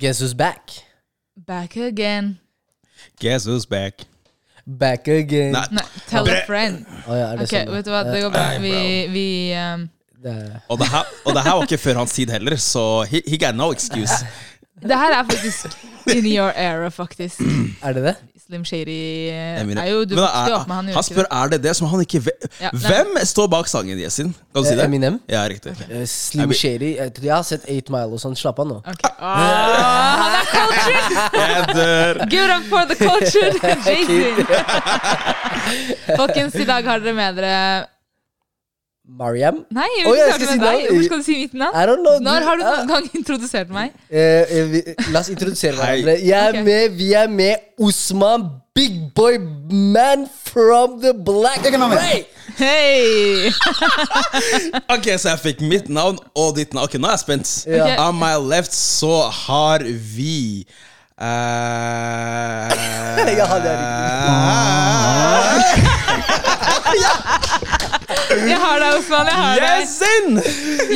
Guess who's back? Back again. Guess who's back? Back again. Nei, Nei, tell a friend. Oh, ja, det Ok, sånn? vet du hva, det går bra. Vi, vi um, Det og det, her, og det her var ikke før hans tid heller, så he, he got no excuse. Det her er faktisk in your era, faktisk. Er det det? Slim Shady eh, er jo Du Men er- opp med han, han spør det? er det det som han ikke vet. Ja. Hvem står bak sangen, Yesin? Kan du si Eh, det? Eminem? Ja, riktig. Eh, Slim Jeg- Shady. Jeg, jeg har sett 8 Mile og sånn. Slapp av nå. Okay. Oh, han er cultured! Jeg dør. Give up for the cultured Jason! Folkens, i dag har dere med dere Mariam? Nei, jeg vil ikke oh, starte med deg. Hvor skal du si mitt navn? I don't know. Når har du noen gang introdusert meg? Eh, eh, vi, la oss introdusere hverandre. Jeg er okay. med, vi er med Osman, big boy man from the black Ray. Hey! Ok, så jeg fikk mitt navn og ditt navn. Ok, Nå er jeg spent. Ja. Okay. On my left så har vi eh, Ja, det Jeg har deg, Osman. Jeg har deg. Yesin!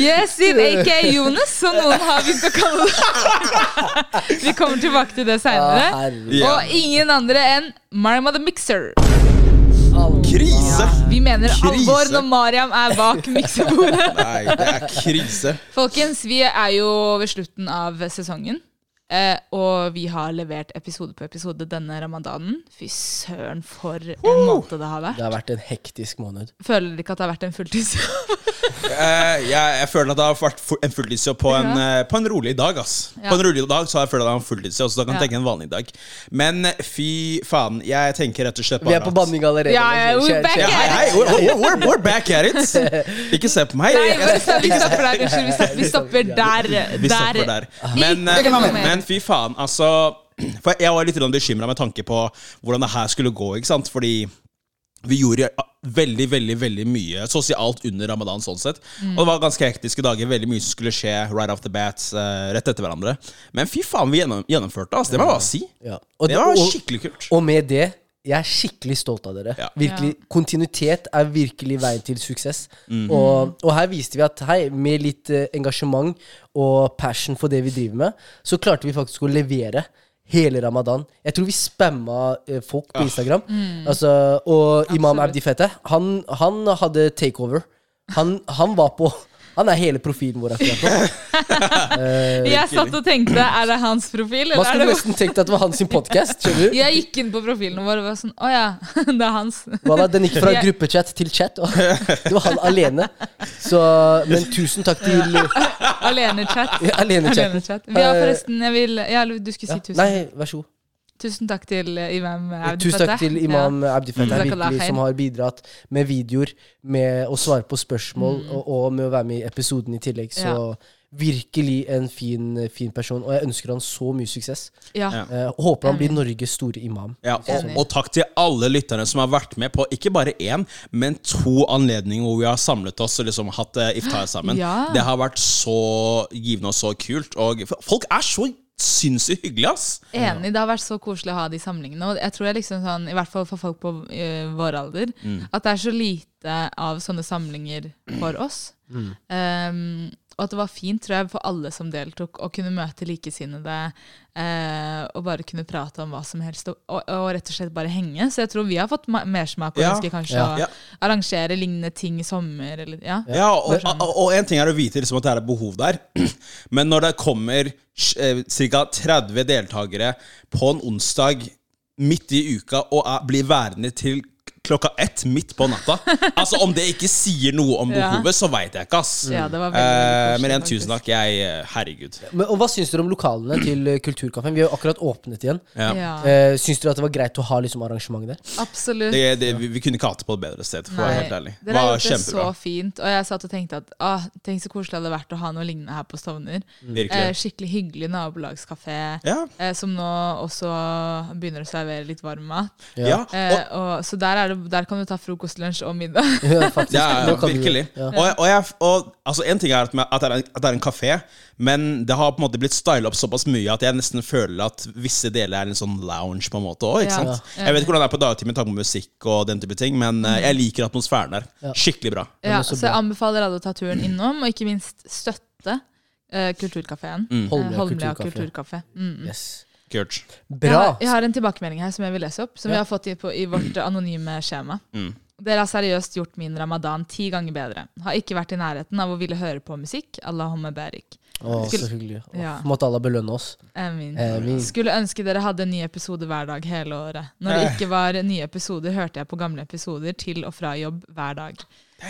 Yesin, aka Jonas, som noen har begynt å kalle det. Vi kommer tilbake til det seinere. Og ingen andre enn Mariam the Mixer. Krise! Vi mener Krise. alvor når Mariam er bak miksebordet. Nei, det er krise. Folkens, vi er jo ved slutten av sesongen. Eh, og vi har levert episode på episode denne ramadanen. Fy søren, for en måned det har vært. Det har vært en hektisk måned. Føler dere ikke at det har vært en fulltidsjobb? Eh, jeg, jeg føler at det har vært en fulltidsjobb på, en, Ja. eh, på en rolig dag. ass Ja. På en rolig dag så har jeg følt at det er en fulltidsjobb, så da kan Ja. tenke en vanlig dag. Men fy faen, jeg tenker rett og slett bare Vi er på banning allerede. Ja, ja, we're back at it! hei, hei, we're, we're, we're, back at it! Ikke se på meg. Nei, vi stopper der. Unnskyld, vi stopper, der. Vi stopper der. Men, eh, mer. Men fy faen, altså For jeg var litt bekymra med tanke på hvordan det her skulle gå. ikke sant? Fordi vi gjorde veldig veldig, veldig mye, så å si alt under ramadan. sånn sett Og det var ganske hektiske dager. Veldig mye som skulle skje right off the bat, uh, rett etter hverandre. Men fy faen, vi gjennom, gjennomførte altså, det. må jeg bare si. Ja. Og, Det var skikkelig kult. og med det jeg er skikkelig stolt av dere. Ja. Virkelig, Kontinuitet er virkelig veien til suksess. Og, og her viste vi at hei, med litt eh, engasjement og passion for det vi driver med, så klarte vi faktisk å levere hele ramadan. Jeg tror vi spamma eh, folk på Instagram. Altså, og Imam Absolutt. Abdi Fete, han, han hadde takeover. Han, han var på Han er hele profilen vår akkurat nå. Jeg satt og tenkte, er det hans profil? Man skulle nesten tenkt at det var hans sin podkast. Skjønner du? Jeg gikk inn på profilen vår og var sånn Å ja, det er hans. Voilà, den gikk fra Jeg- gruppechat til chat, og det var han alene. Så, men tusen takk til Alenechat. Alenechat. Alenechat. Vi har forresten jeg vil, ja, Du skulle si Ja, tusen. nei, vær så god. Tusen takk til eh, Imam Abdi Tusen takk til imam Abdi Fattah, virkelig, som har bidratt med videoer, med å svare på spørsmål, Mm. og, og med å være med i episoden i tillegg. Så virkelig en fin, fin person, og jeg ønsker han så mye suksess. Ja. Ja. Eh, håper han blir Norges store imam. Ja, og, og takk til alle lytterne som har vært med på ikke bare én, men to anledninger hvor vi har samlet oss og liksom hatt eh, iftar sammen. Ja. Det har vært så givende og så kult. Og folk er så sinnssykt hyggelig, ass! Enig. Det har vært så koselig å ha de samlingene. Og jeg tror jeg liksom sånn, i hvert fall for folk på uh, vår alder, at det er så lite av sånne samlinger for oss. Um, og at det var fint, tror jeg, for alle som deltok, å kunne møte likesinnede eh, og bare kunne prate om hva som helst, og, og, og rett og slett bare henge. Så jeg tror vi har fått ma- mersmak og Ja. ønsker kanskje Ja. å Ja. arrangere lignende ting i sommer. Eller, ja. Ja, og, og en ting er å vite liksom at det er et behov der, men når det kommer eh, ca. 30 deltakere på en onsdag midt i uka og er, blir værende til klokka ett midt på natta Altså Om det ikke sier noe om Ja. så veit jeg ikke, ass. Ja, det var veldig, Eh, veldig koselig, men en tusen takk. Jeg, eh, herregud. Men, og hva syns dere om lokalene til eh, Kulturkaffen? Vi har jo akkurat åpnet igjen. Ja. Ja, Eh, syns dere at det var greit å ha liksom arrangement der? absolutt. Det, det, vi, vi kunne ikke hatt det på et bedre sted, for å være helt ærlig. Det var kjempebra. så fint. Og jeg satt og tenkte at ah, tenk så koselig det hadde vært å ha noe lignende her på Stovner. Eh, Virkelig. skikkelig hyggelig nabolagskafé. Ja. Eh, som nå også begynner å servere litt varm mat. ja. Eh, og, så der er det der kan du ta frokost, lunsj og middag. Ja, faktisk. Ja, ja, du- virkelig. Ja. Og, og, jeg, og altså, En ting er at, at, det er en, at det er en kafé, men det har på en måte blitt styla opp såpass mye at jeg nesten føler at visse deler er en sånn lounge på en måte òg. Ja. Jeg vet ikke hvordan det er på dagtid med tanke på musikk og den type ting, men eh, jeg liker atmosfæren der. Skikkelig bra. Ja, så jeg anbefaler alle å ta turen innom, og ikke minst støtte eh, Kulturkafeen. Mm. Eh, Holmlia Holmlia kulturkafé. kulturkafé. Mm. Yes. Kult. Jeg har, jeg har en tilbakemelding her som jeg vil lese opp, som vi har fått i, på, i vårt anonyme skjema. Mm. Dere har seriøst gjort min ramadan ti ganger bedre. Har ikke vært i nærheten av å ville høre på musikk. Allahumma barik. Å, Skulle- så hyggelig. Ja. Måtte Allah belønne oss. Amin. Amin. Skulle ønske dere hadde en ny episode hver dag hele året. Når det ikke var nye episoder, hørte jeg på gamle episoder til og fra jobb hver dag.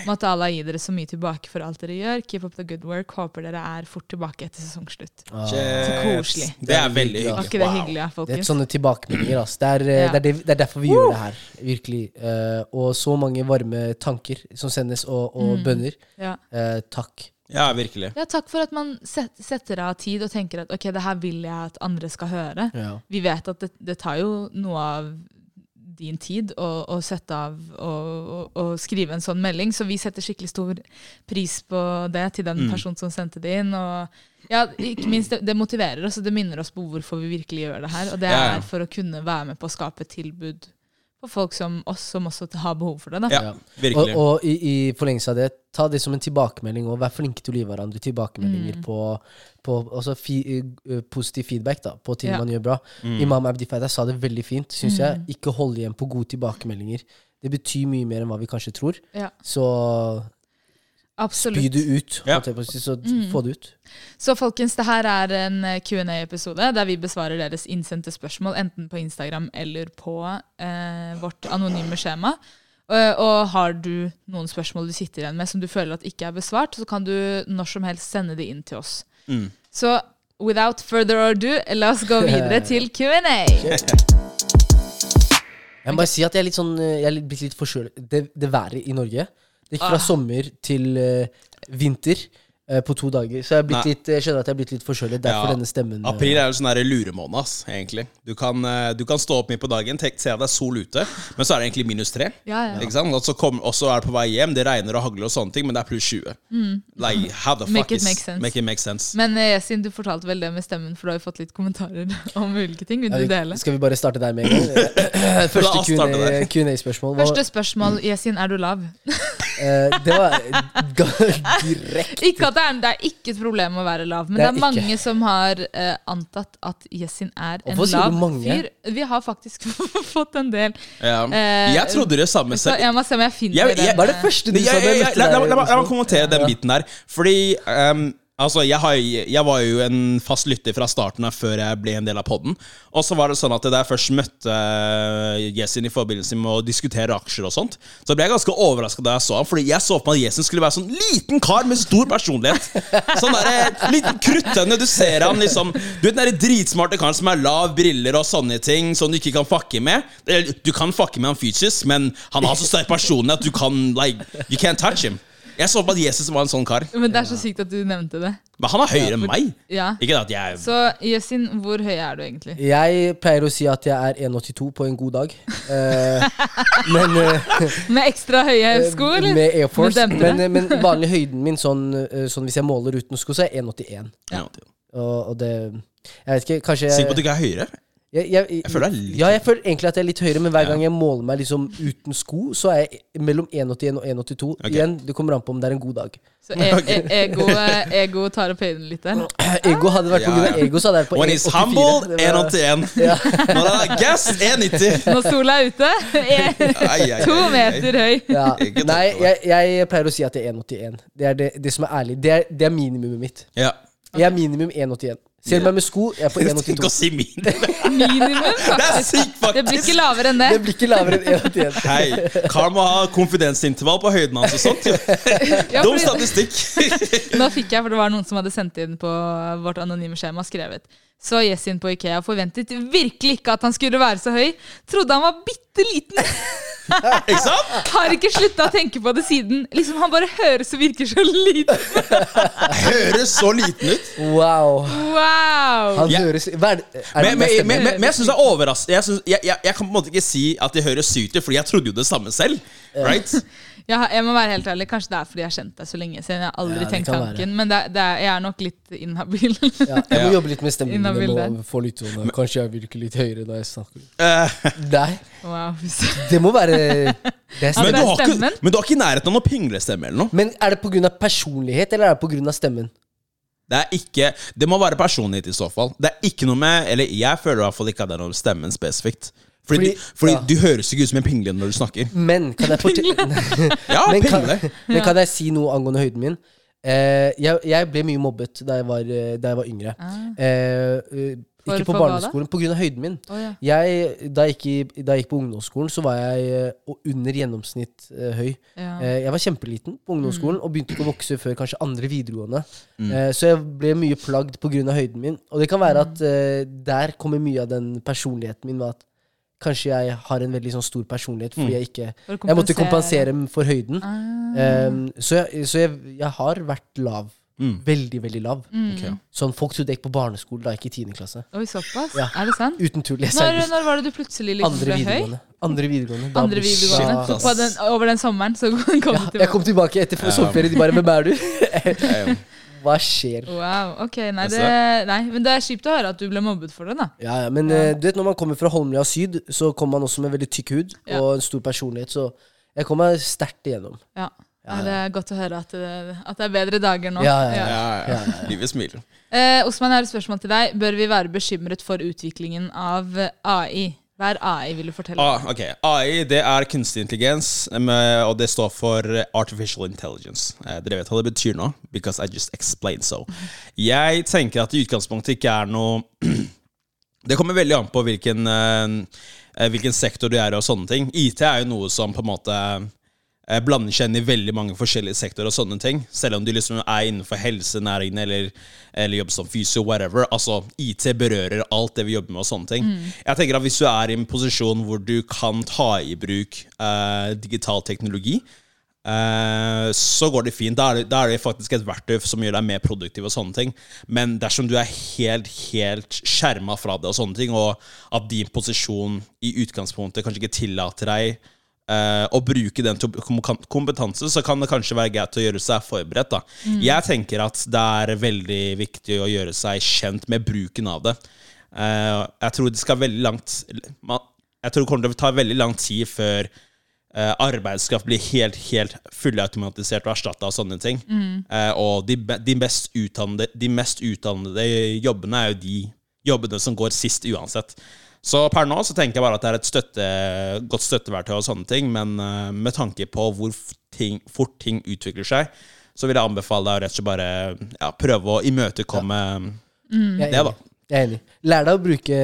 Måtte Allah gi dere så mye tilbake for alt dere gjør. Keep up the good work. Håper dere er fort tilbake etter sesongslutt. Ah. Så koselig. Det er veldig hyggelig. ikke det Wow. hyggelig, ja, Det er folkens? sånne tilbakemeldinger. Altså. Det, er, eh, Ja. det, er det, det er derfor vi gjør det her. Virkelig. Uh, og så mange varme tanker som sendes, og, og Mm. bønner. Ja. Uh, takk. Ja, virkelig. ja, takk for at man set, setter av tid og tenker at ok, det her vil jeg at andre skal høre. Ja. Vi vet at det, det tar jo noe av din tid å, å sette av og, og, og skrive en sånn melding, så vi setter skikkelig stor pris på det til den Mm. personen som sendte det inn. Og ja, ikke minst, det, det motiverer oss, og det minner oss på hvorfor vi virkelig gjør det her. Og det er for å kunne være med på å skape et tilbud for folk som oss, som også har behov for det. Da. Ja, virkelig. Og, og i, i forlengelse av det, ta det som en tilbakemelding, og vær flinke til å gi hverandre tilbakemeldinger Mm. på, på altså fi, uh, positiv feedback da, på ting Ja. man gjør bra. Mm. Imam Abdi Faida sa det veldig fint, syns jeg. Mm. Ikke hold igjen på gode tilbakemeldinger. Det betyr mye mer enn hva vi kanskje tror. Ja, Så spy det ut. Ja. Så Mm. få det ut. Så folkens, det her er en eh, Q&A-episode der vi besvarer deres innsendte spørsmål enten på Instagram eller på eh, vårt anonyme skjema. Og, og har du noen spørsmål du sitter igjen med som du føler at ikke er besvart, så kan du når som helst sende de inn til oss. Mm. Så without further ado, la oss gå videre til Q&A. Jeg må bare si at jeg er litt sånn eh, Jeg er blitt litt forkjølet. Det, det været i Norge Det gikk fra Ah. sommer til uh, vinter på to dager. Så jeg, er blitt litt, jeg skjønner at jeg er blitt litt forkjølet. Derfor Ja. denne stemmen. eh, April er jo sånn der luremåned, ass, egentlig. Du kan, eh, du kan stå opp midt på dagen, tenk, se at det er sol ute, men så er det egentlig minus tre. Ja, ja. Ikke sant? Og så kom, og så er det på vei hjem, det regner og hagler og sånne ting, men det er pluss 20. Like, how the fuck Make is make sense. Make it make sense. Men eh, Yasin, du fortalte vel det med stemmen, for du har jo fått litt kommentarer om ulike ting. Vil du dele? Skal vi bare starte der med en gang? Første. Q&A-spørsmål. Første spørsmål, Yasin, er du lav? Eh, det var direkte Ikke at det er, det er ikke et problem å være lav, men Det det er er, mange som har uh, antatt at Jessin er en lav du mange? fyr. Vi har faktisk fått en del. Ja. Uh, Jeg trodde det samme selv. jeg må se om jeg finner Jeg- jeg- den. Hva er det første du sa La meg kommentere den biten der. Fordi ehm, Altså, jeg, har, jeg var jo en fast lytter fra starten av før jeg ble en del av podden. Og så var det sånn at da jeg først møtte eh, Yesin i forbindelse med å diskutere aksjer og sånt, så ble jeg ganske overraska da jeg så ham. Fordi jeg så på at Yesin skulle være sånn liten kar med stor personlighet. Sånn der, liten kruttønne. Du ser han liksom Du vet den der dritsmarte karen som er lav, briller og sånne ting, som du ikke kan fucke med. Du kan fucke med han fysisk, men han har så sterk personlighet at du kan like You can't touch him. Jeg så på at Jesus var en sånn kar. Men det er så sykt at du nevnte det. Men han er høyere enn meg. Ja. Ikke at jeg Så Yesin, hvor høy er du egentlig? Jeg pleier å si at jeg er 1,82 på en god dag. Eh, men eh, Med ekstra høye sko, eller? Med Air Force. Med? Men, men vanlig høyden min, sånn, eh, sånn hvis jeg måler uten sko, så er jeg 1,81. ja. Og, og det Jeg vet ikke, kanskje Sikker på at du ikke er høyere? Jeg, jeg, Jeg føler det er litt Ja, jeg føler egentlig at jeg er litt høyere, men hver gang jeg måler meg liksom uten sko, så er jeg mellom 1,81 og 1,82. Okay. Igjen, det kommer an på om det er en god dag. Så e e ego, eh, ego tar opp høyden litt der. Ego hadde vært på Ja, grunn ja. av ego, så hadde jeg vært på When he's 1,84. humble, Det var- 1,81. Ja. Når han er gass, 1,90. Når sola er ute, er to meter høy. Ja. Nei, jeg, jeg pleier å si at jeg er 1,81. Det er det, det som er ærlig. Det er, det er minimumet mitt. Jeg er minimum 1,81. Ser du meg med sko, jeg er på Tenk å 1,82. si minimum. Minimum, Det er faktisk. Det blir ikke lavere enn det. Det blir ikke lavere enn 1,81. Hei, Karl må ha konfidensintervall på høyden hans og sånt. Ja, Dum statistikk. Nå fikk jeg, for det var noen som hadde sendt inn på vårt anonyme skjema, skrevet. Så Jessin på Ikea forventet virkelig ikke at han skulle være så høy. Trodde han var bitte liten. Ikke sant? Har ikke slutta å tenke på det siden. Liksom Han bare høres og virker så liten. Høres så liten ut. Wow. Wow! Han Ja. høres Hva er det? Er Men, det men, men, men, men jeg synes det er overraskende jeg, synes- jeg, jeg, jeg kan på en måte ikke si at det høres sykt ut, Fordi jeg trodde jo det samme selv. Right? Jeg, jeg må være helt ærlig, Kanskje det er fordi jeg har kjent deg så lenge siden. Jeg har aldri Ja, tenkt være. tanken, men det, det er, jeg er nok litt inhabil. Ja, jeg må jobbe litt med stemmen min. Inhabil få litt sånn Kanskje jeg virker litt høyere når jeg snakker. Eh, Nei, wow. det må være Det er men, du har ikke, men du har ikke i nærheten av noe pinglestemme eller noe. Men er det pga. personlighet, eller er det pga. stemmen? Det er ikke Det må være personlighet i så fall. Det er ikke noe med Eller jeg føler i hvert fall ikke at det er noe med stemmen spesifikt. Fordi, Fordi- fordi ja. du høres ikke ut som en pingle når du snakker. Men kan jeg Ja, men, kan, men kan jeg si noe angående høyden min? Eh, jeg, jeg ble mye mobbet da jeg var, eh, da jeg var yngre. Eh, eh, For- ikke på for barneskolen, pga. høyden min. Oh, ja. Jeg, da, jeg gikk i, da jeg gikk på ungdomsskolen, så var jeg eh, under gjennomsnitt eh, høy. Ja. Eh, jeg var kjempeliten på ungdomsskolen og begynte ikke å vokse før kanskje andre videregående. Mm. Eh, så jeg ble mye plagd pga. høyden min. Og det kan være at eh, der kommer mye av den personligheten min med at kanskje jeg har en veldig sånn stor personlighet fordi Mm. jeg ikke For Jeg måtte kompensere for høyden. Ah. Um, så jeg, så jeg, jeg har vært lav. Mm. Veldig, veldig lav. Mm. Ok. Sånn Folk trodde jeg gikk på barneskole da jeg gikk i 10. klasse. Oi, såpass? Ja. Er det sant? Uten tull. Jeg Når, når var det du plutselig liksom ble høy? Andre videregående. Da Andre videregående. På den, over den sommeren så kom du tilbake? jeg kom tilbake etter Ja. sommerferie. De bare 'Hvem er du?' Ja, ja. Hva skjer? Wow, ok, nei, det, nei, men det er kjipt å høre at du ble mobbet for det, da. Ja, ja, Men Ja. eh, du vet når man kommer fra Holmlia syd, så kommer man også med veldig tykk hud Ja. og en stor personlighet. Så jeg kom meg sterkt igjennom. Ja. Ja, Det er godt å høre at det, at det er bedre dager nå. Ja, ja, Ja, ja. ja. Ja, ja. Livet smiler. Eh, Osman, jeg har et spørsmål til deg. Bør vi være bekymret for utviklingen av eh, AI? Hva er AI, vil du fortelle? Ah, ok, AI det er kunstig intelligens, eh, og det står for Artificial Intelligence. Eh, Dere vet hva det betyr nå? Because I just explained so. Jeg tenker at det i utgangspunktet ikke er noe Det kommer veldig an på hvilken, eh, hvilken sektor du er i og sånne ting. IT er jo noe som på en måte eh, blander seg inn i veldig mange forskjellige sektorer og sånne ting. Selv om du liksom er innenfor helsenæringen eller, eller jobber som fysio, whatever. Altså, IT berører alt det vi jobber med og sånne ting. Jeg tenker at hvis du er i en posisjon hvor du kan ta i bruk eh, digital teknologi, eh, så går det fint. Da er det, da er det faktisk et verktøy som gjør deg mer produktiv. og sånne ting Men dersom du er helt helt skjerma fra det, og sånne ting og at din posisjon i utgangspunktet kanskje ikke tillater deg eh, å bruke den til kompetanse, så kan det kanskje være greit å gjøre seg forberedt. da Jeg tenker at det er veldig viktig å gjøre seg kjent med bruken av det. Uh, jeg tror det skal veldig langt Jeg tror det kommer til å ta veldig lang tid før uh, arbeidskraft blir helt helt fullautomatisert og erstatta av sånne ting. Eh, og de, de, mest utdannede, de mest utdannede jobbene er jo de jobbene som går sist uansett. Så per nå så tenker jeg bare at det er et støtte, godt støtteverktøy, og sånne ting, men eh, med tanke på hvor ting, fort ting utvikler seg, så vil jeg anbefale deg å rett og slett bare ja, prøve å imøtekomme ja. mm. det, da. Jeg er enig. Lær deg å bruke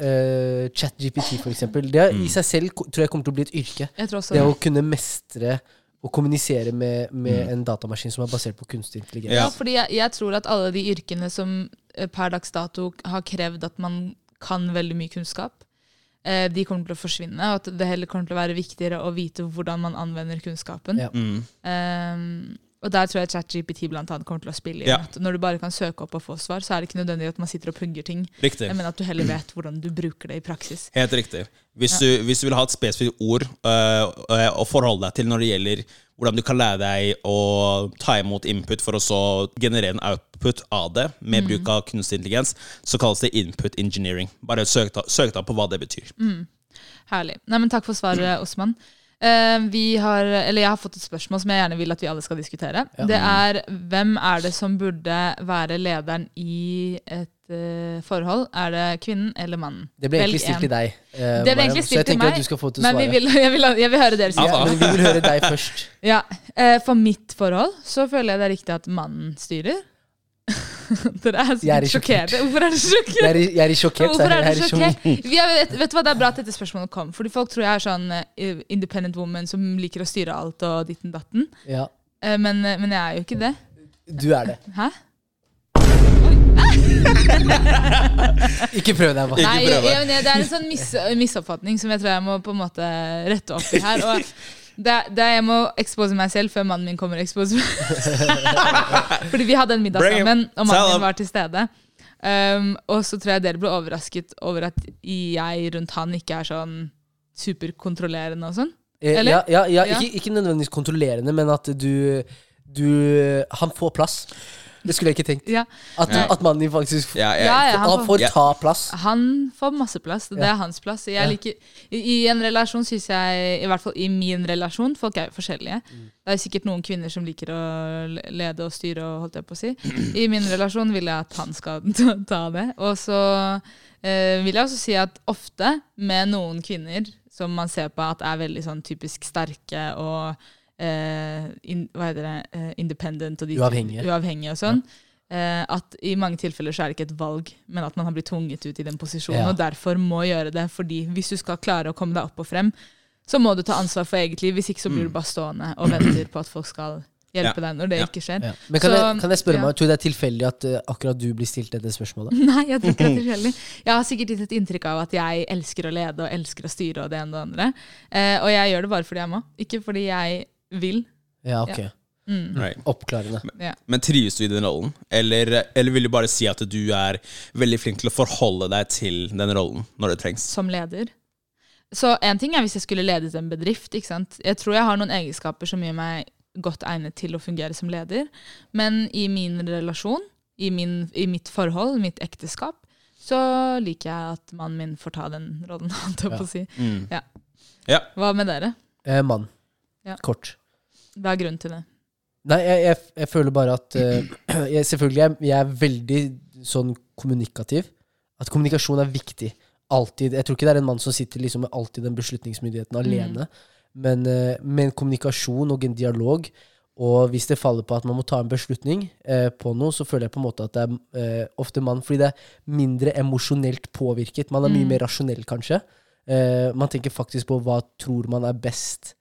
uh, ChatGPT, eksempel. Det Mm. i seg selv tror jeg kommer til å bli et yrke. Jeg tror også Det å kunne mestre og kommunisere med, med Mm. en datamaskin som er basert på kunstig intelligens. Ja, Ja. fordi jeg, jeg tror at alle de yrkene som eh, per dags dato har krevd at man kan veldig mye kunnskap, eh, de kommer til å forsvinne. Og at det heller kommer til å være viktigere å vite hvordan man anvender kunnskapen. Ja. Mm. Um, og der tror jeg ChatGPT blant annet kommer til å spille inn. Ja. At når du bare kan søke opp og få svar, så er det ikke nødvendig at man sitter og pugger ting. Riktig. Mener at du heller vet hvordan du bruker det i praksis. Helt riktig. Hvis, du, hvis du vil ha et spesifikt ord øh, øh, å forholde deg til når det gjelder hvordan du kan lære deg å ta imot input for å så generere en output av det med bruk av kunstig intelligens, så kalles det input engineering. Bare søk da, på hva det betyr. Herlig. Nei, men Takk for svaret, Osman. Eh, vi har, eller jeg har fått et spørsmål som jeg gjerne vil at vi alle skal diskutere. Ja. Det er hvem er det som burde være lederen i et uh, forhold? Er det kvinnen eller mannen? Det ble egentlig stilt til deg. Uh, Det ble egentlig stilt til meg, at du skal få til å Men vi svare. vil, jeg, vil, jeg vil høre deres Ja, Men vi vil høre deg først. Ja, uh, For mitt forhold så føler jeg det er riktig at mannen styrer. Dere er Jeg er sjokkerte. Hvorfor er dere sjokkert? Jeg er, jeg er sjokkert. Hvorfor er dere sjokkert? Er- vet, vet du hva, Det er bra at dette spørsmålet kom. Fordi Folk tror jeg er sånn eh, independent woman som liker å styre alt og ditten datten. Ja, Eh, men, men jeg er jo ikke det. du er det. Hæ? Ikke prøv deg, bare. Nei, jeg, jeg, Det er en sånn mis, misoppfatning som jeg tror jeg må på en måte rette opp i her. Og det, er Jeg må expose meg selv før mannen min kommer og expose meg. Fordi vi hadde en middag Bring sammen, og mannen min var til stede. Um, og så tror jeg dere ble overrasket over at jeg rundt han ikke er sånn superkontrollerende og sånn. Eh, Eller? Ja, ja, ja, Ja. Ikke, ikke nødvendigvis kontrollerende, men at du, du Han får plass. Det skulle jeg ikke tenkt. Ja. At, Ja. at mannen din faktisk Ja, jeg, Ja, ja, Han han, får, får ta plass. han får masse plass. Det Ja. er hans plass. Jeg Ja. liker, i, I en relasjon syns jeg, i hvert fall i min relasjon Folk er jo forskjellige. Mm. Det er sikkert noen kvinner som liker å lede og styre, og holdt jeg på å si. I min relasjon vil jeg at han skal ta, det. Og så eh, vil jeg også si at ofte med noen kvinner som man ser på at er veldig sånn typisk sterke og in, hva heter det, eh, independent og de, Uavhengige. uavhengige og sånn. Eh, at i mange tilfeller så er det ikke et valg, men at man har blitt tvunget ut i den posisjonen, Ja. og derfor må gjøre det. fordi hvis du skal klare å komme deg opp og frem, så må du ta ansvar for eget liv. Hvis ikke så blir du bare stående og venter på at folk skal hjelpe Ja. deg når det Ja. ikke skjer. Ja. Men kan, Så, jeg, kan jeg spørre ja. meg, tror du det er tilfeldig at uh, akkurat du blir stilt dette spørsmålet? Nei, jeg tror ikke det er tilfeldig. Jeg har sikkert gitt et inntrykk av at jeg elsker å lede og elsker å styre og det ene og det andre. Eh, og jeg gjør det bare fordi jeg må, ikke fordi jeg vil. Ja, ok. Mm. right. Oppklarende. Ja. Men trives du i den rollen? Eller, eller vil du bare si at du er veldig flink til å forholde deg til den rollen når det trengs? som leder. Så en ting er hvis jeg skulle ledet en bedrift. ikke sant? Jeg tror jeg har noen egenskaper som gjør meg godt egnet til å fungere som leder. Men i min relasjon, i, min, i mitt forhold, mitt ekteskap, så liker jeg at mannen min får ta den rollen. holdt jeg på å si. Mm. Ja. Ja. Hva med dere? Eh, mann. Ja. Kort. Hva er grunnen til det? Nei, jeg, jeg, jeg føler bare at uh, jeg, Selvfølgelig, jeg, jeg er veldig sånn kommunikativ. At kommunikasjon er viktig. Alltid. Jeg tror ikke det er en mann som sitter liksom med alltid den beslutningsmyndigheten alene. Men uh, med en kommunikasjon og en dialog, og hvis det faller på at man må ta en beslutning uh, på noe, så føler jeg på en måte at det er eh, ofte mann, fordi det er mindre emosjonelt påvirket. Man er mye Mm. mer rasjonell, kanskje. Eh, man tenker faktisk på hva tror man er best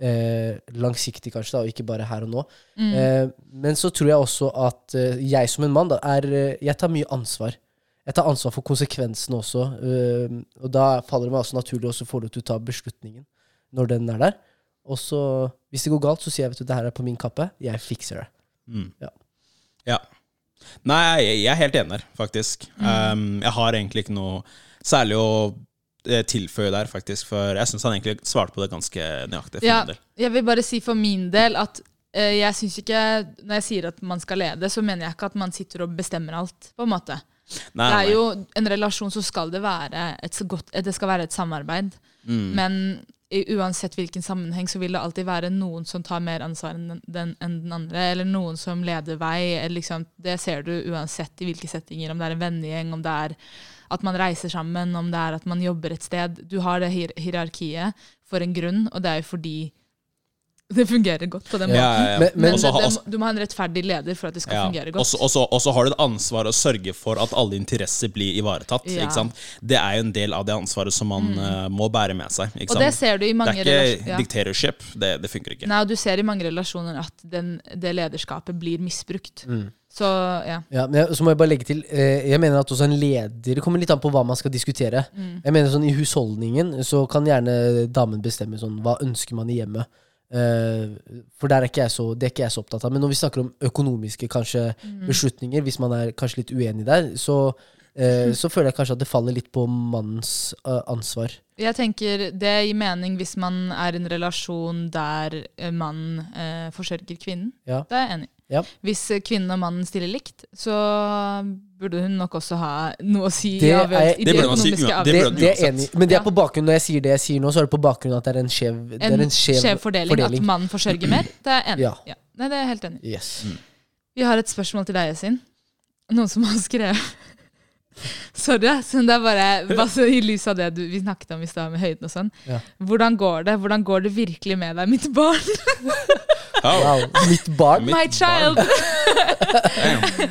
eh, langsiktig, kanskje, da, og ikke bare her og nå. Mm. Eh, men så tror jeg også at eh, jeg som en mann da, er eh, Jeg tar mye ansvar. Jeg tar ansvar for konsekvensene også. eh, og da faller det meg også naturlig å få lov til å ta beslutningen når den er der. Og så, hvis det går galt, så sier jeg vet du, det her er på min kappe. Jeg fikser det. Mm. Ja. Ja. Nei, jeg, er helt enig der, faktisk. Um, jeg har egentlig ikke noe særlig å tilføye der, faktisk. For jeg syns han egentlig svarte på det ganske nøyaktig. Ja, jeg vil bare si for min del at uh, jeg syns ikke Når jeg sier at man skal lede, så mener jeg ikke at man sitter og bestemmer alt, på en måte. Nei, Det er jo en relasjon så skal det være et, så godt, det skal være et samarbeid. Mm. Men i, uansett hvilken sammenheng så vil det alltid være noen som tar mer ansvar enn den, enn den andre, eller noen som leder vei. Eller liksom, det ser du uansett i hvilke settinger, om det er en vennegjeng, om det er at man reiser sammen, om det er at man jobber et sted. Du har det hier hierarkiet for en grunn, og det er jo fordi det fungerer godt på den måten. Ja, ja, ja. Men- men- Men det, det, du må ha en rettferdig leder for at det skal Ja. fungere godt. Og så har du et ansvar å sørge for at alle interesser blir ivaretatt. Ja. Mm. Ikke sant? Det er jo en del av det ansvaret som man eh, må bære med seg. Ikke og det ser du i mange relasjoner. Det er ikke dictatorship. Det, det funker ikke. Nei, og du ser i mange relasjoner at den, det lederskapet blir misbrukt. Mm. Så ja. Ja, men jeg, så må jeg bare legge til eh, Jeg mener at også en leder Det kommer litt an på hva man skal diskutere. Mm. Jeg mener sånn I husholdningen så kan gjerne damen bestemme sånn hva ønsker man i hjemmet. Eh, for der er så, det er ikke jeg så opptatt av. Men når vi snakker om økonomiske kanskje Mm. beslutninger, hvis man er kanskje litt uenig der, så, eh, så føler jeg kanskje at det faller litt på mannens eh, ansvar. Jeg tenker Det gir mening hvis man er i en relasjon der eh, mannen eh, forsørger kvinnen. Ja. Det er jeg enig i. Ja. Hvis eh, kvinnen og mannen stiller likt, så burde hun nok også ha noe å si Det er- i Det økonomiske Det, enig Men det er på bakgrunn Når jeg sier det jeg sier nå, så er det på bakgrunn at det er en skjev, en, er en skjev, skjev fordeling, fordeling. At mannen forsørger mer. Det er enig. Ja. Ja. Nei, det er jeg helt enig yes. mm. Vi har et spørsmål til deg, Yasin. Noen som har skrevet Sorry, så det er bare, bare i lys av det du, vi snakket om i stad, med høyden og sånn. Ja. Hvordan går det Hvordan går det virkelig med deg, mitt barn? wow. Wow. Mitt barn? Mitt My child! Barn.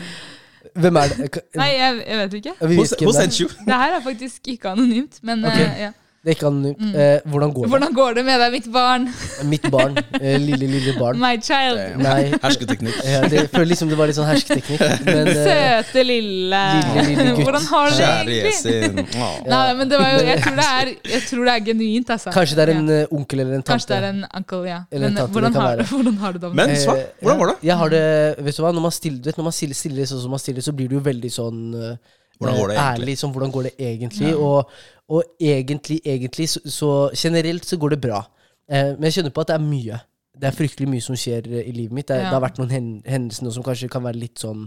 Hvem er det? Nei, jeg, jeg vet ikke. Hvor Who, du ikke det er. sent you? Det her er faktisk ikke anonymt, men okay. uh, ja. Det er ikke anonymt. Eh, hvordan går det? Hvordan går det med deg, mitt barn? Mitt barn. Eh, lille, lille barn. My child. Nei. Hersketeknikk. Ja, det føles liksom det var litt sånn hersketeknikk. Men eh, Søte lille Lille, lille gutt. Hvordan har du det egentlig? Nei, men det var jo, jeg tror det er, jeg tror det er genuint, altså. kanskje det er en Ja. eh, onkel eller en tante. Kanskje det er en uncle, ja. Eller en Men tante, hvordan, det kan har, hvordan har du det? Men svar. Eh, Hvordan var går det? Jeg har det, vet du hva, Når man stiller, du vet, når man stiller, stiller sånn som man stiller, så blir du jo veldig sånn eh, Hvordan går det egentlig? Ærlig, som, hvordan går det egentlig? Og, og egentlig, egentlig så, så generelt så går det bra. Eh, men jeg kjenner på at det er mye. Det er fryktelig mye som skjer eh, i livet mitt. Det, Ja. det har vært noen hendelser nå som kanskje kan være litt sånn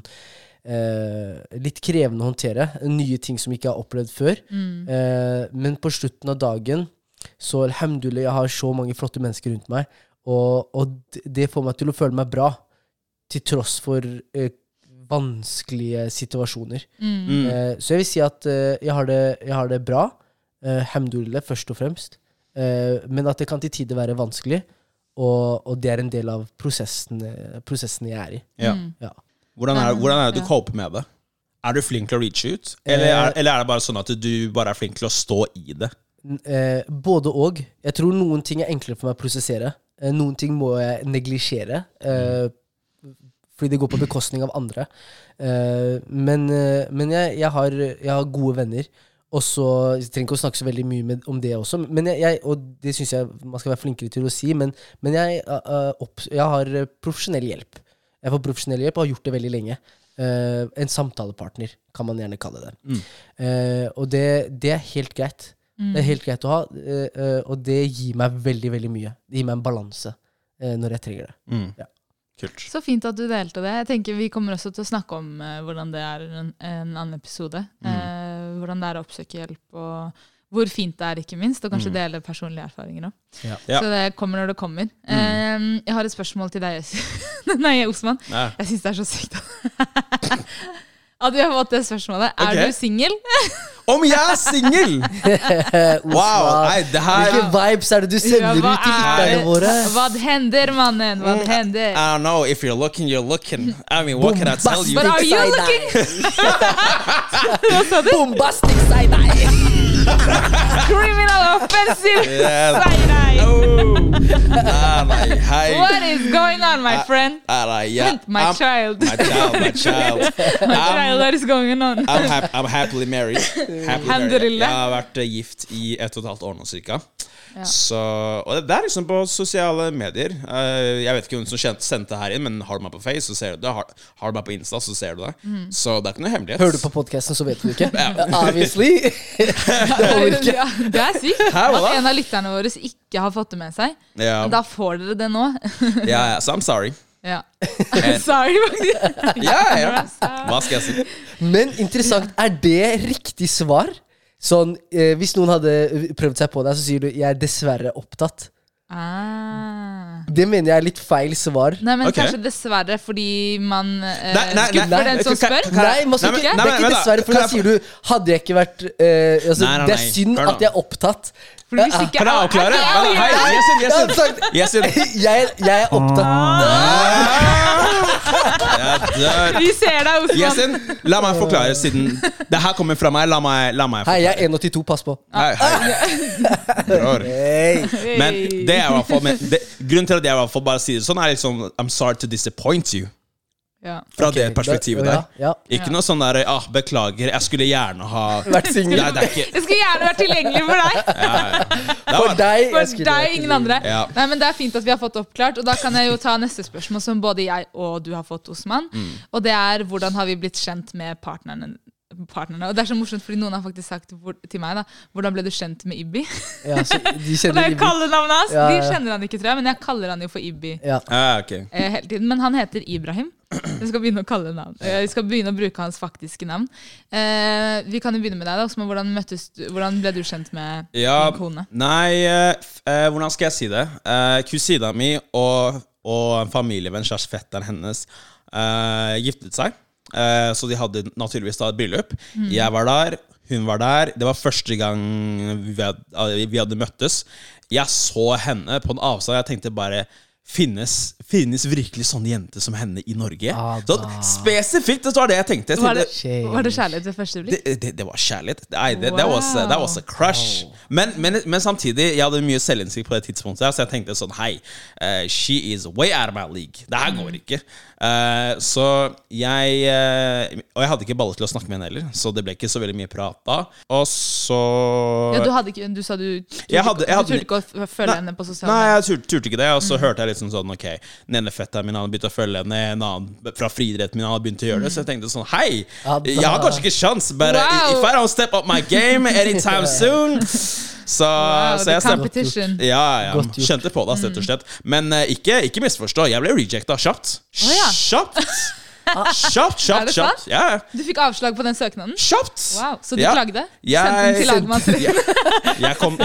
eh, Litt krevende å håndtere. Nye ting som jeg ikke har opplevd før. Mm. Eh, men på slutten av dagen så alhamdulillah, jeg har så mange flotte mennesker rundt meg, og, og det får meg til å føle meg bra, til tross for eh, vanskelige situasjoner. Mm. Mm. Eh, så jeg vil si at eh, jeg, har det, jeg har det bra, eh, hamdulillah, først og fremst, eh, men at det kan til tider være vanskelig, og, og det er en del av prosessen, eh, prosessen jeg er i. Ja. Mm. Ja. Hvordan er, hvordan er det du coper med det? Er du flink til å reach ut? Eller er, Eh. eller er det bare sånn at du bare er flink til å stå i det? Eh, både og. Jeg tror noen ting er enklere for meg å prosessere. Eh, noen ting må jeg neglisjere. Eh, fordi det går på bekostning av andre. Uh, men uh, men jeg, jeg, har, jeg har gode venner. Og så Jeg trenger ikke å snakke så veldig mye med, om det også, men jeg, jeg, og det syns jeg man skal være flinkere til å si. Men, men jeg, eh, opp, jeg har profesjonell hjelp. Jeg får profesjonell hjelp og har gjort det veldig lenge. Eh, en samtalepartner, kan man gjerne kalle det. Mm. Eh, og det, det er helt greit. Mm. Det er helt greit å ha, og det gir meg veldig veldig mye. Det gir meg en balanse når jeg trenger det. Mm. Ja. Kult. Så fint at du delte det. Jeg tenker Vi kommer også til å snakke om uh, hvordan det er en, en annen episode. Mm. Uh, hvordan det er å oppsøke hjelp, og hvor fint det er, ikke minst. Og kanskje Mm. dele personlige erfaringer òg. Ja. Så det kommer når det kommer. Mm. Uh, jeg har et spørsmål til deg, Nei, Osman. Nei. Jeg syns det er så sykt at vi har fått det spørsmålet. Er okay. du singel? Om jeg er singel! Wow! Nei, det her Hvilke vibes er det du sender Ja, ut til er lytterne våre? Hva hender, mannen? Hva hender? I don't know. If you're looking, you're looking. I mean, what can I tell you? But are you Hva sa du? Bombastic side-eye! Criminal offensive! Yeah. Side-eye. Oh. Nei, nei, hei. What is going on, my friend? Nei, nei, ja. My I'm- child. My child, my child. My child, what is going on? I'm, hap I'm happily married. Happily married. Jeg har vært gift i ett og et halvt år nå, cirka. Ja. Så, og det, er liksom på sosiale medier. Uh, jeg vet ikke hvem som kjente, sendte det her inn, men har du meg på Face, så ser du det. Har, har du meg på Insta, så ser du det. Så det er ikke noe hemmelighet. Hører du på podkasten, så vet du ikke. Obviously. det holder ikke. Ja, det er sykt at en av lytterne våre ikke har fått det med seg. Ja, Men da får dere det nå. ja, yeah, så I'm sorry. Ja. Sorry, faktisk. Ja, ja. Hva skal jeg si? Men interessant, er det riktig svar? Sånn, eh, Hvis noen hadde prøvd seg på deg, så sier du 'jeg er dessverre opptatt'. Ah. Det mener jeg er litt feil svar. Nei, men okay. kanskje dessverre fordi man uh, Nei, nei, skuffer nei, den som spør. Nei, man skal ikke, det er ikke dessverre, for da sier du 'hadde jeg ikke vært uh, altså, Nei, nei, Det er synd Hør at jeg er opptatt. Fordi hvis ikke Kan jeg avklare? Hei, Yesin, Jeg Yesin. Yesin. jeg, jeg er opptatt. Jeg dør. Vi ser deg, Osman. Yesin, la meg forklare, siden det her kommer fra meg. La meg, la meg Hei, jeg er 1,82, pass på. Hei, hei. Bror. Men det er i hvert fall Grunnen til at jeg i hvert fall bare sier det sånn, er liksom I'm sorry to disappoint you. Ja. Fra okay, det perspektivet da- der. Ja, ja. Ikke noe sånn der ah, 'beklager, jeg skulle gjerne ha Vært singel. Jeg skulle gjerne vært tilgjengelig for deg. For var, deg For deg, ingen andre. Ja. Nei, men Det er fint at vi har fått oppklart. Og Da kan jeg jo ta neste spørsmål, som både jeg og du har fått, Osman. Mm. Og det er hvordan har vi blitt kjent med partnerne? Partnerne. Og det er så morsomt, fordi Noen har faktisk sagt hvor, til meg da hvordan ble du kjent med Ibbi. Ja, så de Og det er Ibi. kallenavnet hans! Ja, De kjenner han ikke, tror jeg, men jeg kaller han jo for Ibbi Ja. ah, ok. eh, hele tiden. Men han heter Ibrahim. Vi skal begynne å kalle navn. Eh, vi skal begynne å bruke hans faktiske navn. Eh, vi kan jo begynne med deg. da, Osman. Hvordan, møttes hvordan ble du kjent med Ja, din kone? nei eh, eh, Hvordan skal jeg si det? Eh, kusina mi og, og en familievenn, slash fetteren hennes, eh, giftet seg. Eh, så de hadde naturligvis da et bryllup. Jeg var der, hun var der. Det var første gang vi hadde, vi hadde møttes. Jeg så henne på en avstand. Jeg tenkte bare Finnes, finnes virkelig sånne jenter som henne i Norge? Ah, så, spesifikt, det var det jeg tenkte. Jeg Var det, tenkte var det kjærlighet ved første blikk? det, det, det var kjærlighet. Nei, det, that, was, that was a crush. Men, men, men samtidig, jeg hadde mye selvinnsikt på det tidspunktet, så jeg tenkte sånn Hei, uh, she is way out of my league. Det her går ikke. Uh, så jeg uh, Og jeg hadde ikke baller til å snakke med henne heller, så det ble ikke så veldig mye prat da. Og så Ja, du, hadde ikke, du sa du turte, ikke å følge følge henne på sosiale Nei, jeg turte, turte ikke det. Og så hørte jeg liksom sånn Ok, den ene fetteren min hadde begynt å følge henne, en annen fra friidretten min hadde begynt å gjøre det. Så jeg tenkte sånn Hei, jeg har kanskje ikke sjans, but Wow. if I don't step up my game anytime soon Så, Wow, så jeg competition. Ja, ja, kjente på det, rett og slett. Men uh, ikke, ikke misforstå, jeg ble rejecta kjapt. Oh, ja. Kjapt! Kjapt, Er kjapt, det kjapt. Ja, ja. Du fikk avslag på den søknaden? kjapt! Wow, Så du Ja. klagde? Du Jeg- Sendte den til lagmannsretten? Jeg, jeg kom,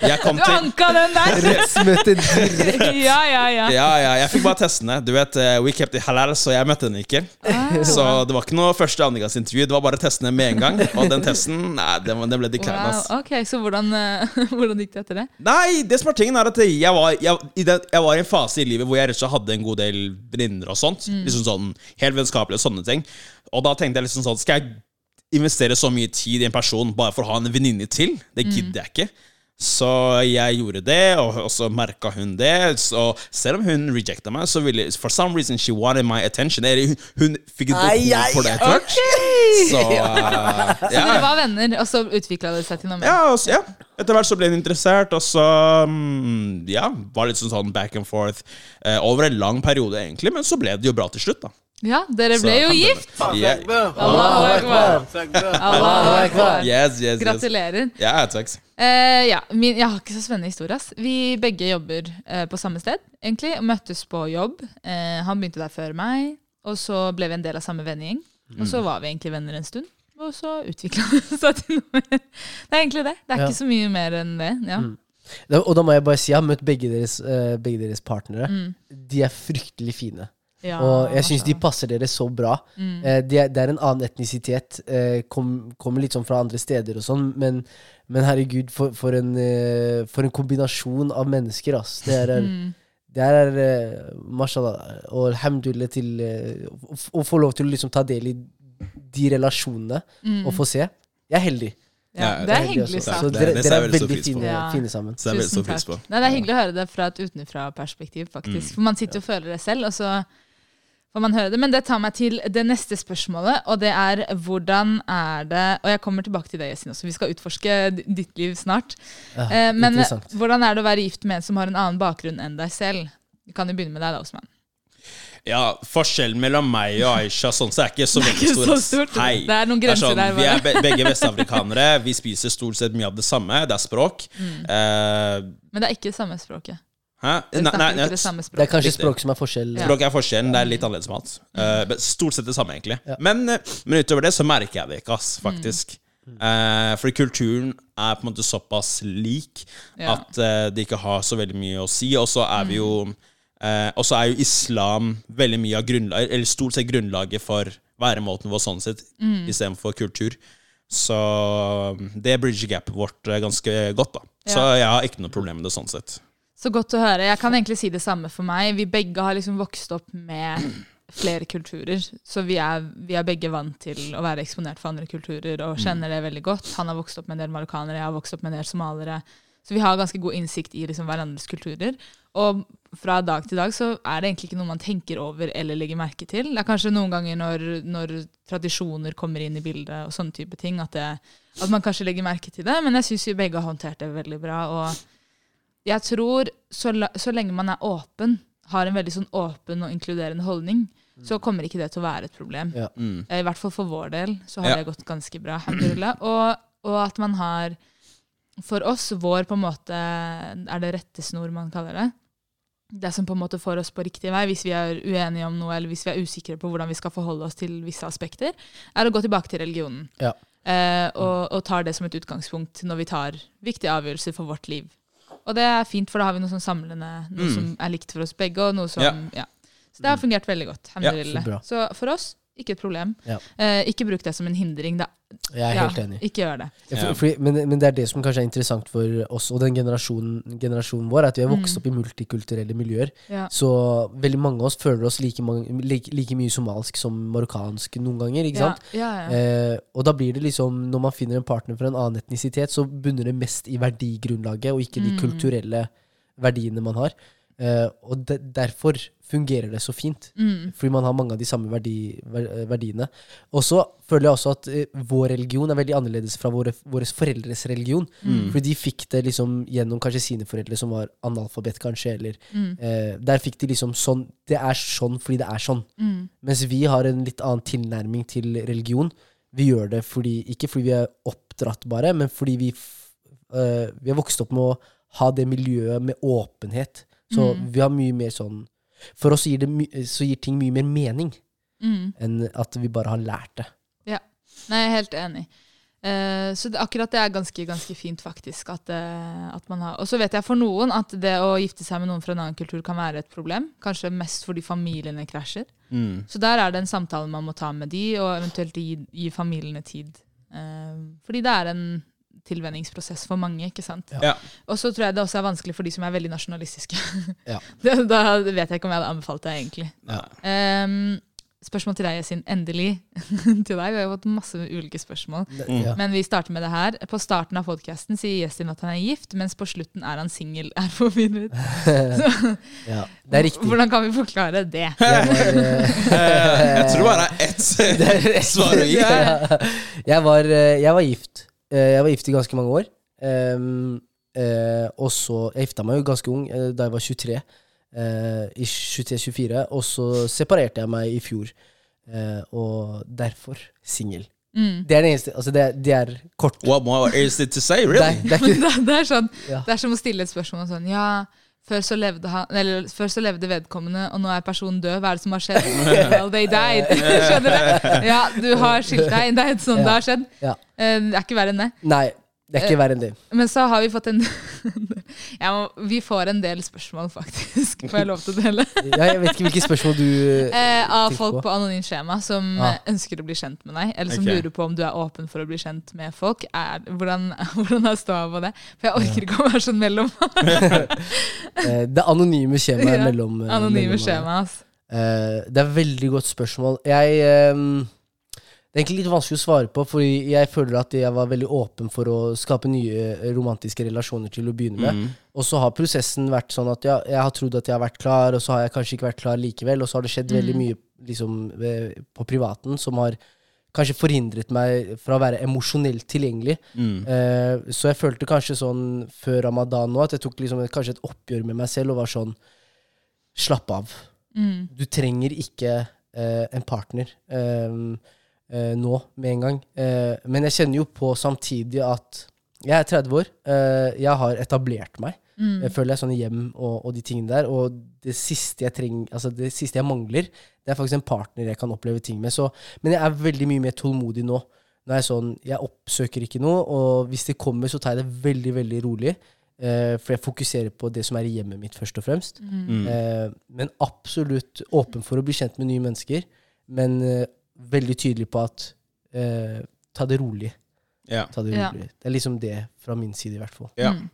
jeg kom Du til anka den der! Rettsmøte direkte. Ja, ja, ja. Ja, ja, jeg fikk bare testene. Du vet, eh, We kept it halal, så jeg møtte henne ikke. Ah. Så det var ikke noe første og andregangsintervju. Det var bare testene med en gang. Og den testen, nei, den, den ble declined. Wow, Altså. ok, Så hvordan, eh, hvordan gikk det etter det? Nei, det som er tingen er at jeg var, jeg, i den, jeg var i en fase i livet hvor jeg rett og slett hadde en god del venninner og sånt. Mm. Liksom sånn, Helt vennskapelig og sånne ting. Og da tenkte jeg liksom sånn Skal jeg investere så mye tid i en person bare for å ha en venninne til? Det Mm. gidder jeg ikke. Så jeg gjorde det, og, og så merka hun det. Så selv om hun rejecta meg, så ville For some reason she wanted my attention. Eller hun, hun fikk et behov for det etter hvert. Så uh, Så dere var venner, og så utvikla det seg til noe mer? Ja, også, ja. Etter hvert så ble hun interessert, og så mm, Ja, var litt sånn, sånn back and forth uh, over en lang periode, egentlig, men så ble det jo bra til slutt, da. Ja, dere Så ble jo gift! Yeah. Allahu akbar. Allahu akbar. Yes, yes, yes. Gratulerer. Ja, takk. Eh, ja, min, jeg har ikke så spennende historie. ass. Vi begge jobber eh, på samme sted, egentlig. og Møttes på jobb. Eh, han begynte der før meg, og så ble vi en del av samme vennegjeng. Og så var vi egentlig venner en stund, og så utvikla det seg til noe mer. Det er egentlig det. Det er Ja. ikke så mye mer enn det. Ja. Da, og da må jeg bare si jeg har møtt begge deres, eh, begge deres partnere. Mm. De er fryktelig fine. Ja, og jeg syns de altså. passer dere så bra. Mm. Eh, det, er, det er en annen etnisitet. Eh, kom, kommer litt sånn fra andre steder og sånn, men, men herregud, for, for, en, eh, for en kombinasjon av mennesker, ass. Det er, Mm. det er eh, mashallah og alhamdulillah til eh, å, å få lov til å liksom ta del i de relasjonene og få se. Jeg er heldig. Ja, det er hyggelig sagt. Så dere, dere er veldig fine, fine sammen. Det er Tusen takk. Nei, det er hyggelig å høre det fra et utenfra-perspektiv, faktisk. For man sitter og føler det selv, og så får man høre det. Men det tar meg til det neste spørsmålet, og det er hvordan er det Og jeg kommer tilbake til det, Jessin, også. Vi skal utforske ditt liv snart. Ja, Eh, men hvordan er det å være gift med en som har en annen bakgrunn enn deg selv? Vi kan jo begynne med deg, da, Osman. Ja, Forskjellen mellom meg og Aisha sånn, så er ikke så veldig stor. stort. Hei. Det er noen grenser sånn, der, Vi er be begge vestafrikanere. Vi spiser stort sett mye av det samme. Det er språk. Mm. Uh, Men det er ikke det samme språket. Hæ? Dere Nei, snakker nei, ikke det samme Det er kanskje språk som er forskjell. Ja. Språk er forskjellen. Det er litt annerledes mat. Men stort sett det samme, egentlig. Ja. Men, eh, men utover det så merker jeg det ikke, ass, faktisk. Eh, fordi kulturen er på en måte såpass lik Ja. at uh, det ikke har så veldig mye å si. Og så er vi jo uh, Og så er jo islam veldig mye av grunnlaget, eller stort sett grunnlaget for væremåten vår sånn sett, istedenfor kultur. Så um, det bridger gapet vårt ganske godt, da. Så jeg har ikke noe problem med det sånn sett. Så godt å høre. Jeg kan egentlig si det samme for meg. Vi begge har liksom vokst opp med flere kulturer. Så vi er, vi er begge vant til å være eksponert for andre kulturer og kjenner det veldig godt. Han har vokst opp med en del marokkanere, jeg har vokst opp med en del somaliere. Så vi har ganske god innsikt i liksom hverandres kulturer. Og fra dag til dag så er det egentlig ikke noe man tenker over eller legger merke til. Det er kanskje noen ganger når, når tradisjoner kommer inn i bildet og sånne type ting, at, det, at man kanskje legger merke til det. Men jeg syns vi begge har håndtert det veldig bra. og jeg tror så, la, så lenge man er åpen, har en veldig sånn åpen og inkluderende holdning, så kommer ikke det til å være et problem. Ja. Mm. Eh, I hvert fall for vår del så har Ja. det gått ganske bra. Og, og at man har For oss, vår på en måte Er det rettesnor man kaller det? Det som på en måte får oss på riktig vei, hvis vi er uenige om noe, eller hvis vi er usikre på hvordan vi skal forholde oss til visse aspekter, er å gå tilbake til religionen. Ja. Eh, og, og tar det som et utgangspunkt når vi tar viktige avgjørelser for vårt liv. Og det er fint, for da har vi noe sånn samlende, noe Mm. som er likt for oss begge. Og noe som, Ja. ja. Så det har fungert veldig godt. Ja, så så for oss ikke et problem. Ja. Eh, ikke bruk det som en hindring. Da. Jeg er Ja, helt enig. Ikke gjør det. Ja, For, for, men, men det er det som kanskje er interessant for oss og den generasjonen, generasjonen vår, at vi har Mm. vokst opp i multikulturelle miljøer. Ja. Så veldig mange av oss føler oss like, mange, like, like mye somalisk som marokkansk noen ganger. ikke sant? Ja, ja, ja. Eh, og da blir det liksom, når man finner en partner fra en annen etnisitet, så bunner det mest i verdigrunnlaget, og ikke de Mm. kulturelle verdiene man har. Eh, og de, derfor fungerer det så fint. Mm. Fordi man har mange av de samme verdi, verdiene. Og så føler jeg også at eh, vår religion er veldig annerledes fra våre, våre foreldres religion. Mm. Fordi de fikk det liksom gjennom kanskje sine foreldre som var analfabet, kanskje. Eller, Mm. eh, der fikk de liksom sånn Det er sånn fordi det er sånn. Mm. Mens vi har en litt annen tilnærming til religion. Vi gjør det fordi, ikke fordi vi er oppdratt bare, men fordi vi, øh, vi har vokst opp med å ha det miljøet med åpenhet. Så Mm. vi har mye mer sånn For oss gir, det my, så gir ting mye mer mening Mm. enn at vi bare har lært det. Ja. Nei, jeg er helt enig. Uh, så det, akkurat det er ganske, ganske fint, faktisk. At, uh, at man har, og så vet jeg for noen at det å gifte seg med noen fra en annen kultur kan være et problem. Kanskje mest fordi familiene krasjer. Mm. Så der er det en samtale man må ta med de, og eventuelt gi, gi familiene tid. Uh, fordi det er en tilvenningsprosess for mange, ikke sant. Ja. Og så tror jeg det også er vanskelig for de som er veldig nasjonalistiske. Ja. da, da vet jeg ikke om jeg hadde anbefalt det, egentlig. Ja. Um, spørsmål til deg, Yasin. Endelig til deg. Vi har jo fått masse ulike spørsmål. Mm. Ja. Men vi starter med det her. På starten av podkasten sier Yasin at han er gift, mens på slutten er han singel. Er forvirret. ja, det er riktig. Hvordan kan vi forklare det? Var, øh, Jeg tror det bare er ett svar å gi. Jeg, eh, jeg var gift. Eh, Jeg var gift i ganske mange år. Um, uh, og så Jeg gifta meg jo ganske ung, eh, da jeg var 23. Uh, I 23-24. Og så separerte jeg meg i fjor. eh, og derfor singel. Mm. Det er det eneste Altså, det er, det er kort. What more is it to say, Det really? er, det er Men det, det, er sånn, Ja. det er som å stille et spørsmål sånn Ja, før så levde han Eller før så levde vedkommende, og nå er personen død. Hva er det som har skjedd? Well, they died. Skjønner du? Ja, du har skilt deg. Det er sånn Ja. det har skjedd. Ja. Eh, Det er ikke verre enn det. Nei, det er ikke verre enn det. Men så har vi fått en ja, Vi får en del spørsmål, faktisk. Får jeg lov til å dele? Ja, jeg vet ikke hvilke spørsmål du Eh, av folk på. på anonymt skjema som Ah. eh, ønsker å bli kjent med deg, eller som okay. lurer på om du er åpen for å bli kjent med folk. Er, hvordan, hvordan er ståa på det? For jeg orker ikke å være sånn mellom eh, Det anonyme skjemaet Ja, mellom eh, anonyme mellom- skjema. altså. Eh, det er veldig godt spørsmål. Jeg ehm, Det er egentlig litt vanskelig å svare på, fordi jeg føler at jeg var veldig åpen for å skape nye eh, romantiske relasjoner til å begynne med. Mm. Og så har prosessen vært sånn at jeg, jeg har trodd at jeg har vært klar, og så har jeg kanskje ikke vært klar likevel. Og så har det skjedd veldig Mm. mye liksom, eh, på privaten som har kanskje forhindret meg fra å være emosjonelt tilgjengelig. Mm. Eh, så jeg følte kanskje sånn før ramadan nå at jeg tok liksom et, kanskje et oppgjør med meg selv og var sånn Slapp av. Mm. Du trenger ikke eh, en partner ehm, eh, nå med en gang. Eh, men jeg kjenner jo på samtidig at jeg er 30 år. eh, jeg har etablert meg. Mm. Jeg føler jeg sånn hjem og, og de tingene der. Og det siste jeg trenger, altså det siste jeg mangler, det er faktisk en partner jeg kan oppleve ting med. Så, men jeg er veldig mye mer tålmodig nå. Nå er Jeg sånn, jeg oppsøker ikke noe, og hvis det kommer, så tar jeg det veldig veldig rolig. Eh, for jeg fokuserer på det som er i hjemmet mitt, først og fremst. Mm. Eh, men absolutt åpen for å bli kjent med nye mennesker. Men eh, veldig tydelig på at eh, ta det rolig. Ja. Ta det Ja. rolig. Det er liksom det fra min side, i hvert fall. Ja. Mm.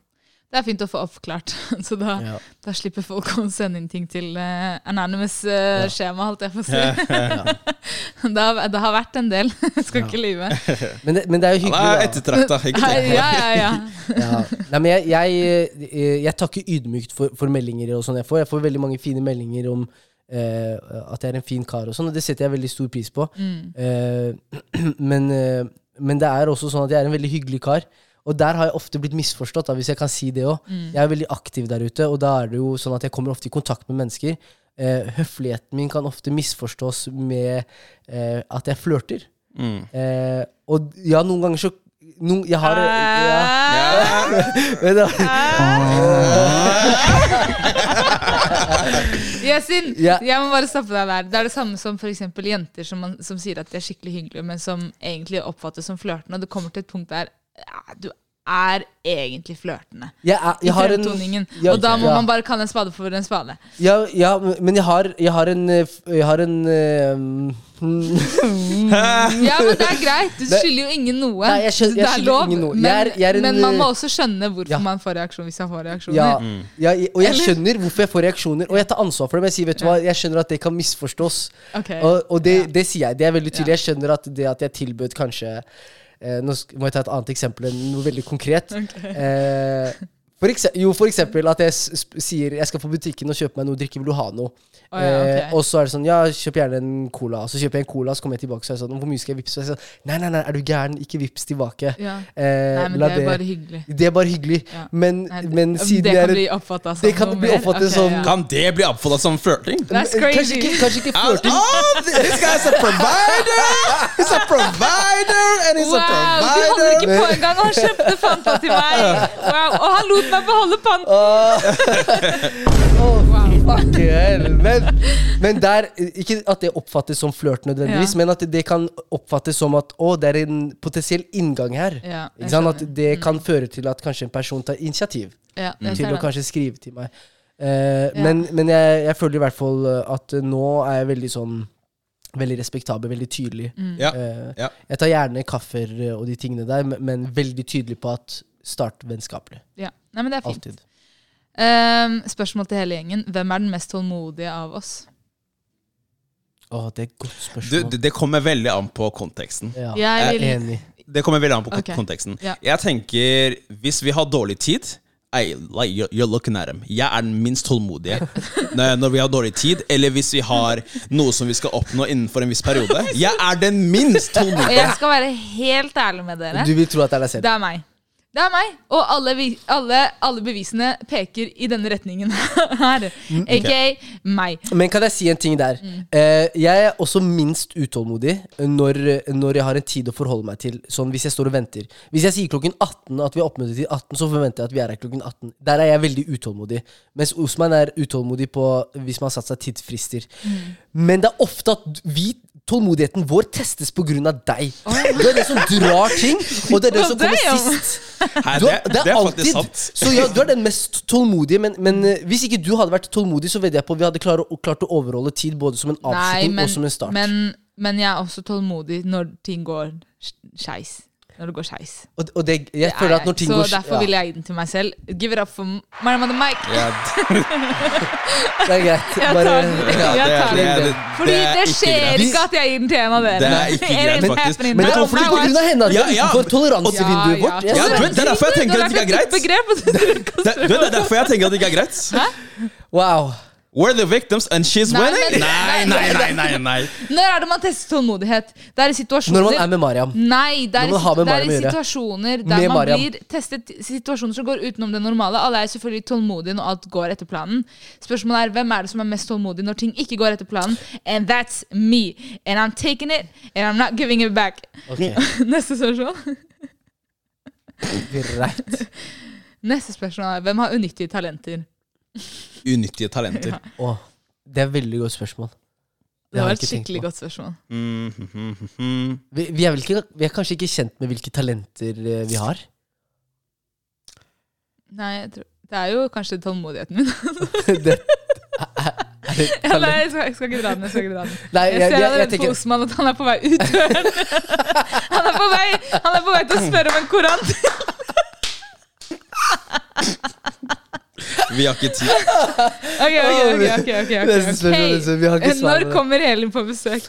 Det er fint å få oppklart, så da, Ja. da slipper folk å sende inn ting til uh, anonymous eh, Ja. skjema, holdt jeg på å si. det, har, det har vært en del, jeg skal Ja. ikke lyve. Men, det, men det er jo Han hyggelig, er ettertrakta, ikke Ja, sant? ja, ja. Ja. Nei, men jeg, jeg, eh, jeg takker ydmykt for, for meldinger og sånn jeg får. Jeg får veldig mange fine meldinger om eh, at jeg er en fin kar og sånn, og det setter jeg veldig stor pris på. Mm. Eh, men, eh, men det er også sånn at jeg er en veldig hyggelig kar. Og der har jeg ofte blitt misforstått, da, hvis jeg kan si det òg. Mm. Jeg er veldig aktiv der ute, og da er det jo sånn at jeg kommer ofte i kontakt med mennesker. Eh, høfligheten min kan ofte misforstås med eh, at jeg flørter. Mm. Eh, og ja, noen ganger så No, Jeg har Ja ja, Ja. Yasin, Ja. jeg må bare stoppe deg der. Det er det samme som for jenter som, man, som sier at de er skikkelig hyggelige, men som egentlig oppfattes som flørtende. Og det kommer til et punkt der ja, du er egentlig flørtende. Jeg, er, I jeg en. Ja, og da må ja. man bare kalle en spade for en spade. ja, ja, men jeg har, jeg har en eh, Jeg har en mm, Ja, men det er greit. Du skylder jo ingen noe. Nei, jeg skjønner- jeg det er lov. ingen noe. Men, Jeg er- jeg er en, men man må også skjønne hvorfor ja. man får reaksjon hvis man får reaksjoner. ja, ja, og jeg skjønner hvorfor jeg får reaksjoner, og jeg tar ansvar for det. Men jeg sier, vet du hva, jeg skjønner at det kan misforstås. Okay. Og, og det, Ja. det sier jeg. Det er veldig tydelig. Ja. Jeg skjønner at det at jeg tilbød kanskje Nå må jeg ta et annet eksempel enn noe veldig konkret. Eh, for eksempel, jo, for eksempel at jeg s sier jeg skal på butikken og kjøpe meg noe å drikke. Vil du ha noe? Oh, ja, okay. eh, og så er det sånn Ja, kjøp gjerne en cola. Så kjøper jeg en cola, så kommer jeg tilbake så er det sånn Hvor mye skal jeg vippse? Så jeg sånn, nei, nei, nei, er du gæren? Ikke vips tilbake. Ja. Eh, Nei, men det er bare hyggelig. det er bare hyggelig. Ja. Men, Nei, men siden det kan bli oppfatta som Det kan noe bli oppfattet Ok, som- ja. Kan det bli oppfattet som flørting? That's Kanskje crazy. ikke, kanskje ikke Oh, flørting. this guy's a provider! He's a provider, and he's a provider! du holder ikke på engang! Han kjøpte Fanta til meg! Wow, Og han lot meg beholde panten! Oh. wow. Men, men der Ikke at det oppfattes som flørt nødvendigvis, Ja. men at det kan oppfattes som at å, det er en potensiell inngang her. Ja, ikke sant? At det kan føre til at kanskje en person tar initiativ Ja, til å kanskje skrive til meg. Eh, Men, men jeg, jeg føler i hvert fall at nå er jeg veldig sånn Veldig respektabel, veldig tydelig. Ja, Eh, ja. Jeg tar gjerne kaffer og de tingene der, men- men veldig tydelig på at start vennskapelig. Ja. Nei, men det er fint. Alltid. Ehm, spørsmål til hele gjengen. Hvem er den mest tålmodige av oss? Å, det er et godt spørsmål. det, det kommer veldig an på konteksten. ja, Jeg er enig. Det kommer veldig an på okay. konteksten. Ja. Jeg tenker, hvis vi har dårlig tid I, like, you're, looking at him. Jeg er den minst tålmodige når vi har dårlig tid, eller hvis vi har noe som vi skal oppnå innenfor en viss periode. Jeg er den minst tålmodige. jeg skal være helt ærlig med dere. Du vil tro at det er deg selv. Det er meg. Det er meg. Og alle, alle, alle bevisene peker i denne retningen her. Mm, okay. meg. Men kan jeg si en ting der? Mm. Uh, jeg er også minst utålmodig når, når jeg har en tid å forholde meg til. Sånn hvis jeg står og venter. Hvis jeg sier klokken 18 at vi er oppmøtet til 18, så forventer jeg at vi er her klokken 18. Der er jeg veldig utålmodig. Mens Osman er utålmodig på hvis man har satt seg tidsfrister. Mm. Men det er ofte at vi Tålmodigheten vår testes på grunn av deg. Du er den som drar ting, og det er den som kommer sist. Du det, er, det er alltid. Så ja, du er den mest tålmodige, men, men eh, hvis ikke du hadde vært tålmodig, så vedder jeg på at vi hadde klart, å- klart å overholde tid både som en Nei, avslutning men, og som en start. men, men jeg er også tålmodig når ting går skeis. Når det går skeis. og, og det, jeg Det er føler at når ting Så går derfor vil jeg gi den til meg selv. Give it up for my the Mike. Yeah. Det er greit. Jeg tar den. ja. Jeg det, tar den. det, Fordi det, er skjer ikke at jeg gir den til en av dere. Det er ikke greit, faktisk. Men det er fordi Now på grunn av henne at Ja, ja. For toleransevinduet Ja, vårt. ja. Ja, det. er derfor jeg tenker at det ikke er greit. Så- Det, det er derfor jeg tenker at det ikke er greit. Wow. We're the victims, and she's Nei, winning. men- Nei, nei, nei, nei, nei. Når er det man tester tålmodighet? Det er i situasjoner Når man er med Mariam. Nei, det er, Når man har i, det er i situasjoner der Med man Mariam. blir testet Situasjoner som går utenom det normale. Alle er selvfølgelig tålmodige når alt går etter planen. Spørsmålet er hvem er det som er mest tålmodig når ting ikke går etter planen. And that's me. And I'm taking it, and I'm not giving it back. Okay. Neste spørsmål greit. Neste spørsmål er hvem har unyttige talenter? Unyttige talenter. Åh, det er et veldig godt spørsmål. Det har var jeg et ikke tenkt skikkelig på. godt spørsmål. Mm, mm, mm, mm. Vi, vi, er vel ikke, vi er kanskje ikke kjent med hvilke talenter eh, vi har? Nei, jeg tror, det er jo kanskje tålmodigheten min. det, er, er det Ja, nei, talent? jeg skal, jeg skal ikke dra den. Jeg skal ikke dra den. Nei, Jeg jeg, ser jeg, jeg, allerede på Osman at han er på vei ut døren. Han er på vei, han er på vei til å spørre om en koran. Vi har ikke tid. Ok, ok, ok, ok, ok, ok. Eh, Når kommer Elin på besøk?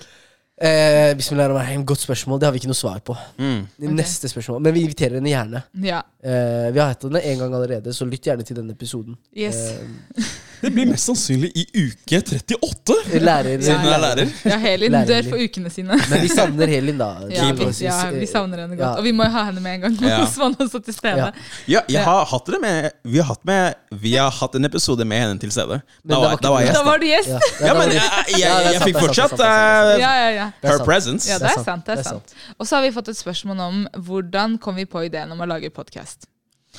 Eh, Bismillahirrahmanirrahim, godt spørsmål. Det har vi ikke noe svar på. Mm. Neste spørsmål. Men vi inviterer henne gjerne. Ja, Eh, vi har hatt henne en gang allerede, så lytt gjerne til denne episoden. yes. Eh, Det blir mest sannsynlig i uke 38. lærer, Siden hun er lærer. Ja, Helin Lærer dør for ukene sine. Men vi savner Helin, da. Ja, vi, ja, vi savner henne godt. Ja. Og vi må jo ha henne med en gang. Ja. Osman også til stede. Ja. Ja, jeg har hatt det med Vi har hatt, med, vi har hatt en episode med henne til stede. Da var, var da var jeg Da var du gjest. Ja, men jeg, jeg, jeg, jeg, fikk fortsatt er her presence. Ja, det er sant. det Det er sant. Og så har vi fått et spørsmål om hvordan kom vi på ideen om å lage podkast.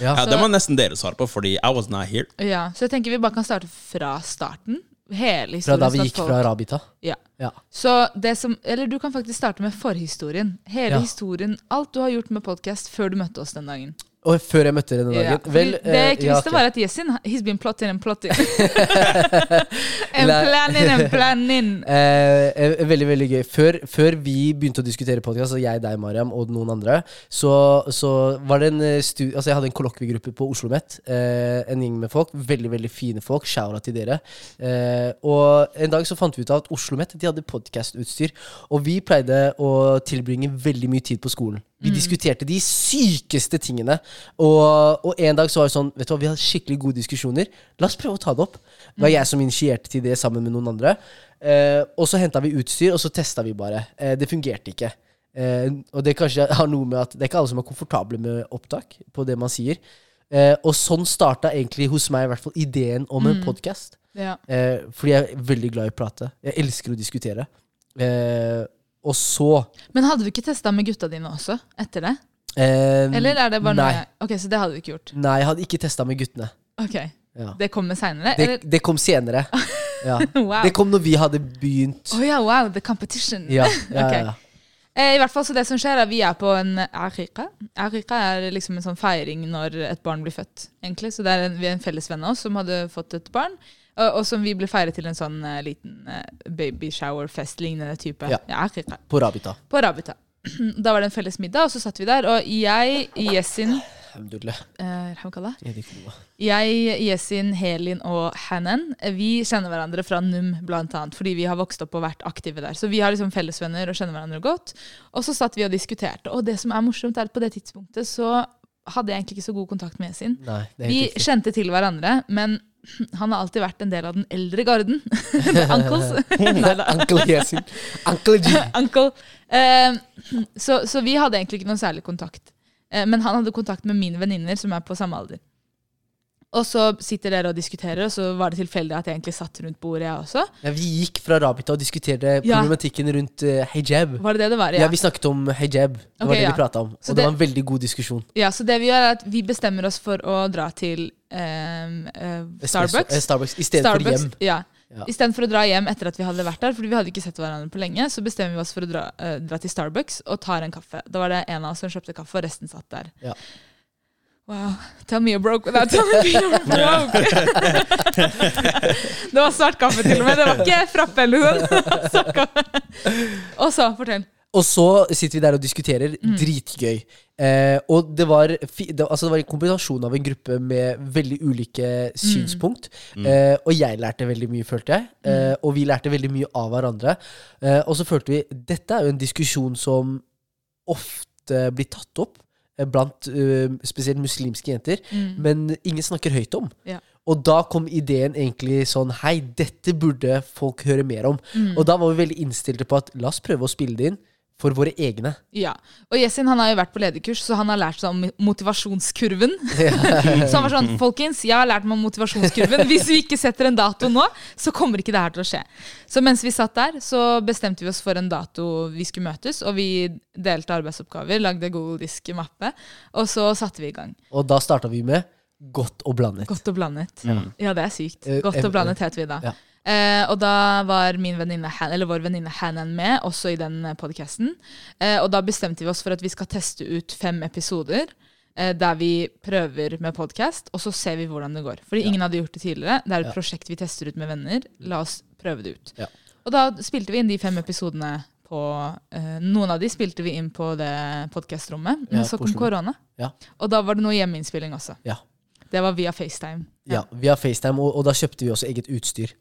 Ja. så, det må nesten dere svare på, fordi I was not here. Ja, så jeg tenker vi bare kan starte fra starten. Hele Fra historien. da vi gikk fra Rabita. Ja. Ja. Så det som, eller du kan faktisk starte med forhistorien. Hele Ja. historien, alt du har gjort med podkast før du møtte oss den dagen. Og før jeg møtte denne den dagen. Ja. Vel, det jeg eh, ikke ja, visste, var at Yesin He's been plotting and plotting. and planning and planning. Eh, eh, veldig, veldig gøy. Før, før vi begynte å diskutere podkast, jeg, deg, Mariam, og noen andre, så, så var det en studie Altså, jeg hadde en kollokviegruppe på Oslo OsloMet. Eh, en gjeng med folk. Veldig, veldig fine folk. Shoura til dere. Eh, og en dag så fant vi ut av at Oslo OsloMet de hadde podkastutstyr. Og vi pleide å tilbringe veldig mye tid på skolen. Vi diskuterte de sykeste tingene. Og, og en dag så var det sånn Vet du hva, vi har skikkelig gode diskusjoner. La oss prøve å ta det opp. Det var jeg som initierte til det sammen med noen andre. Eh, og så henta vi utstyr, og så testa vi bare. Eh, det fungerte ikke. Eh, og det kanskje har noe med at det er ikke alle som er komfortable med opptak på det man sier. Eh, og sånn starta egentlig hos meg i hvert fall ideen om en podkast. Ja. Eh, fordi jeg er veldig glad i å prate. Jeg elsker å diskutere. Og så Men hadde du ikke testa med gutta dine også etter det? eh, Eller er det bare nei. noe Ok, Så det hadde du ikke gjort? Nei, jeg hadde ikke testa med guttene. Ok, Ja. Det kom seinere? Det, det kom senere. Ja. Wow. Det kom når vi hadde begynt. Å ja, wow, the competition. Ja, ja, okay. ja. Eh, I hvert fall så det som skjer er Vi er på en arika. Arika er liksom en sånn feiring når et barn blir født. egentlig. Så det er en, vi er en felles venn av oss som hadde fått et barn. Og, og som vi ble feiret til en sånn uh, liten uh, baby shower-fest lignende type. Ja. arika. På Rabita. På Rabita. Da var det en felles middag, og så satt vi der. Og jeg, Yesin eh. Ja, kommer. Jeg, Yesin, Helin og Hanan Vi kjenner hverandre fra NUM, blant annet, fordi vi har vokst opp og vært aktive der. Så vi har liksom fellesvenner og kjenner hverandre godt. Og så satt vi og diskuterte. Og det som er morsomt, er at på det tidspunktet så hadde jeg egentlig ikke så god kontakt med Yesin. Nei, Vi kjente til hverandre, men han har alltid vært en del av den eldre garden. Uncles. Neida. Uncle Yasin. Uncle G. Uncle. Eh, så, så vi hadde egentlig ikke noen særlig kontakt. Eh, men han hadde kontakt med mine venninner som er på samme alder. Og så sitter dere og diskuterer, og så var det tilfeldig at jeg egentlig satt rundt bordet, jeg også. Ja, vi gikk fra Rabita og diskuterte Ja. problematikken rundt uh, hijab. Var det det det var? Ja. Ja. vi snakket om hijab. Det var det vi prata om. Så og det, det- var en veldig god diskusjon. ja, så det vi gjør, er at vi bestemmer oss for å dra til um, uh, Starbucks. eh, Starbucks I stedet for hjem. Ja. Ja. Istedenfor å dra hjem etter at vi hadde vært der, fordi vi hadde ikke sett hverandre på lenge, så bestemmer vi oss for å dra, uh, dra til Starbucks og tar en kaffe. Da var det en av oss som kjøpte kaffe, og resten satt der. Ja. Wow. Tell me you're broke without telling me you're broke. det var svart kaffe til og med. Det var ikke frappe eller noe. Og så, fortell. Og så sitter vi der og diskuterer. Mm. Dritgøy. Eh, og det var, det, altså det var en kombinasjon av en gruppe med veldig ulike Mm. synspunkt. Eh, og jeg lærte veldig mye, følte jeg. Eh, Mm. og vi lærte veldig mye av hverandre. Eh, og så følte vi dette er jo en diskusjon som ofte blir tatt opp eh, blant uh, spesielt muslimske jenter, men ingen snakker høyt om. Mm. Ja. Og da kom ideen egentlig sånn Hei, dette burde folk høre mer om. Mm. Og da var vi veldig innstilte på at la oss prøve å spille det inn for våre egne. Ja. Og Yesin han har jo vært på lederkurs, så han har lært seg om motivasjonskurven. så han var sånn Folkens, jeg har lært meg om motivasjonskurven. Hvis vi ikke setter en dato nå, så kommer ikke det her til å skje. Så mens vi satt der, så bestemte vi oss for en dato vi skulle møtes, og vi delte arbeidsoppgaver, lagde Google Disk-mappe, og så satte vi i gang. Og da starta vi med Godt og blandet. Godt og blandet. Ja, det er sykt. Eh, Godt eh, og blandet het vi da. ja. Eh, og da var min venninne, eller vår venninne Hanan med, også i den podkasten. Eh, og da bestemte vi oss for at vi skal teste ut fem episoder. eh, Der vi prøver med podkast, og så ser vi hvordan det går. Fordi ingen hadde gjort det tidligere. Det er et Ja. prosjekt vi tester ut med venner. La oss prøve det ut. Ja. Og da spilte vi inn de fem episodene på eh, Noen av de spilte vi inn på det podkastrommet, men Ja, så kom korona. Ja. Og da var det noe hjemmeinnspilling også. Ja. Det var via FaceTime. Ja, via FaceTime, og, og da kjøpte vi også eget utstyr.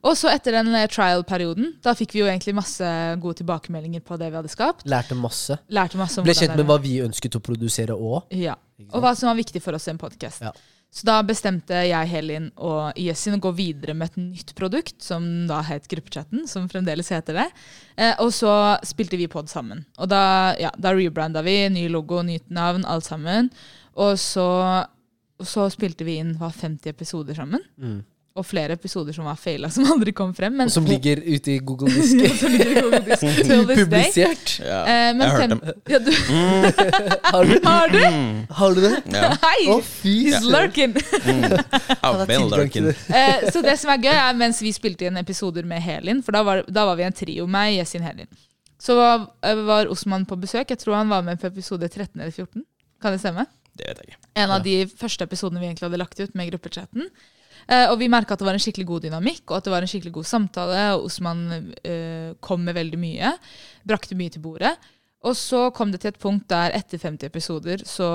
Og så etter den eh, trial-perioden, da fikk vi jo egentlig masse gode tilbakemeldinger på det vi hadde skapt. Lærte masse. Lærte masse om Ble kjent med hva vi ønsket å produsere òg. Ja. Og hva som var viktig for oss i en podkast. Ja. Så da bestemte jeg, Helin og Yesin å gå videre med et nytt produkt, som da het Gruppechatten, som fremdeles heter det. Eh, og så spilte vi pod sammen. Og da, ja, da rebranda vi, ny logo, nytt navn, alt sammen. Og så, og så spilte vi inn var 50 episoder sammen. Og flere episoder som var faila, som aldri kom frem. Men Og som ligger ute i Google Disk. som ligger i Google Disk till this day. Publisert. Ja, Eh, jeg har hørt dem. ja, du, Har du, har du? har du det? Ja. Hei! Å, fy lurking. I've been lurking. det. Eh, så det som er gøy, er mens vi spilte inn episoder med Helin, for da var, da var vi en trio, meg, Jessin, Helin. Så var, eh, var Osman på besøk. Jeg tror han var med på episode 13 eller 14. Kan det stemme? Det vet jeg ikke. En av de første episodene vi egentlig hadde lagt ut med gruppechatten. Eh, og vi merka at det var en skikkelig god dynamikk, og at det var en skikkelig god samtale. Og Osman eh, kom med veldig mye. Brakte mye til bordet. Og så kom det til et punkt der etter 50 episoder så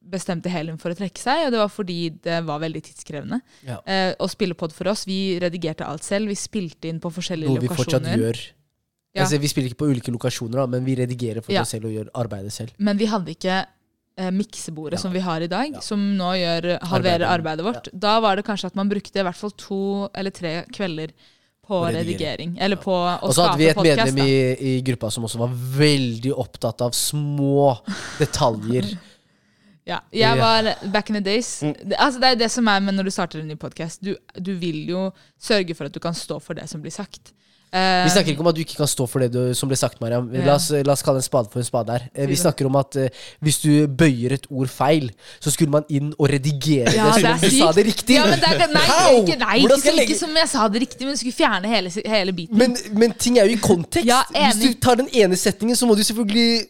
bestemte Helen for å trekke seg, og det var fordi det var veldig tidskrevende Ja. eh, å spille pod for oss. Vi redigerte alt selv. Vi spilte inn på forskjellige Noe vi fortsatt gjør. Ja. Altså, vi spiller ikke på ulike lokasjoner, da, men vi redigerer for Ja. oss selv og gjør arbeidet selv. Men vi hadde ikke miksebordet Ja. som vi har i dag, Ja. som nå gjør halverer Arbeidet. arbeidet vårt. Da var det kanskje at man brukte i hvert fall to eller tre kvelder på redigering. Eller på å Og så hadde vi et podcast. medlem i, i gruppa som også var veldig opptatt av små detaljer. Ja, Ja. jeg var back in the days. Det, altså, det er det som er med når du starter en ny podkast. Du, du vil jo sørge for at du kan stå for det som blir sagt. Eh, Vi snakker ikke om at du ikke kan stå for det du, som ble sagt, Mariam. Ja. La, oss, la oss kalle en spade for en spade her. Eh, Vi snakker om at uh, hvis du bøyer et ord feil, så skulle man inn og redigere Ja, det som om du sa det riktig. Ja, men det er, nei, How? ikke, nei ikke, jeg ikke som jeg sa det riktig, men du skulle fjerne hele, hele biten. Men, men ting er jo i kontekst. Ja, Hvis du tar den ene setningen, så må du selvfølgelig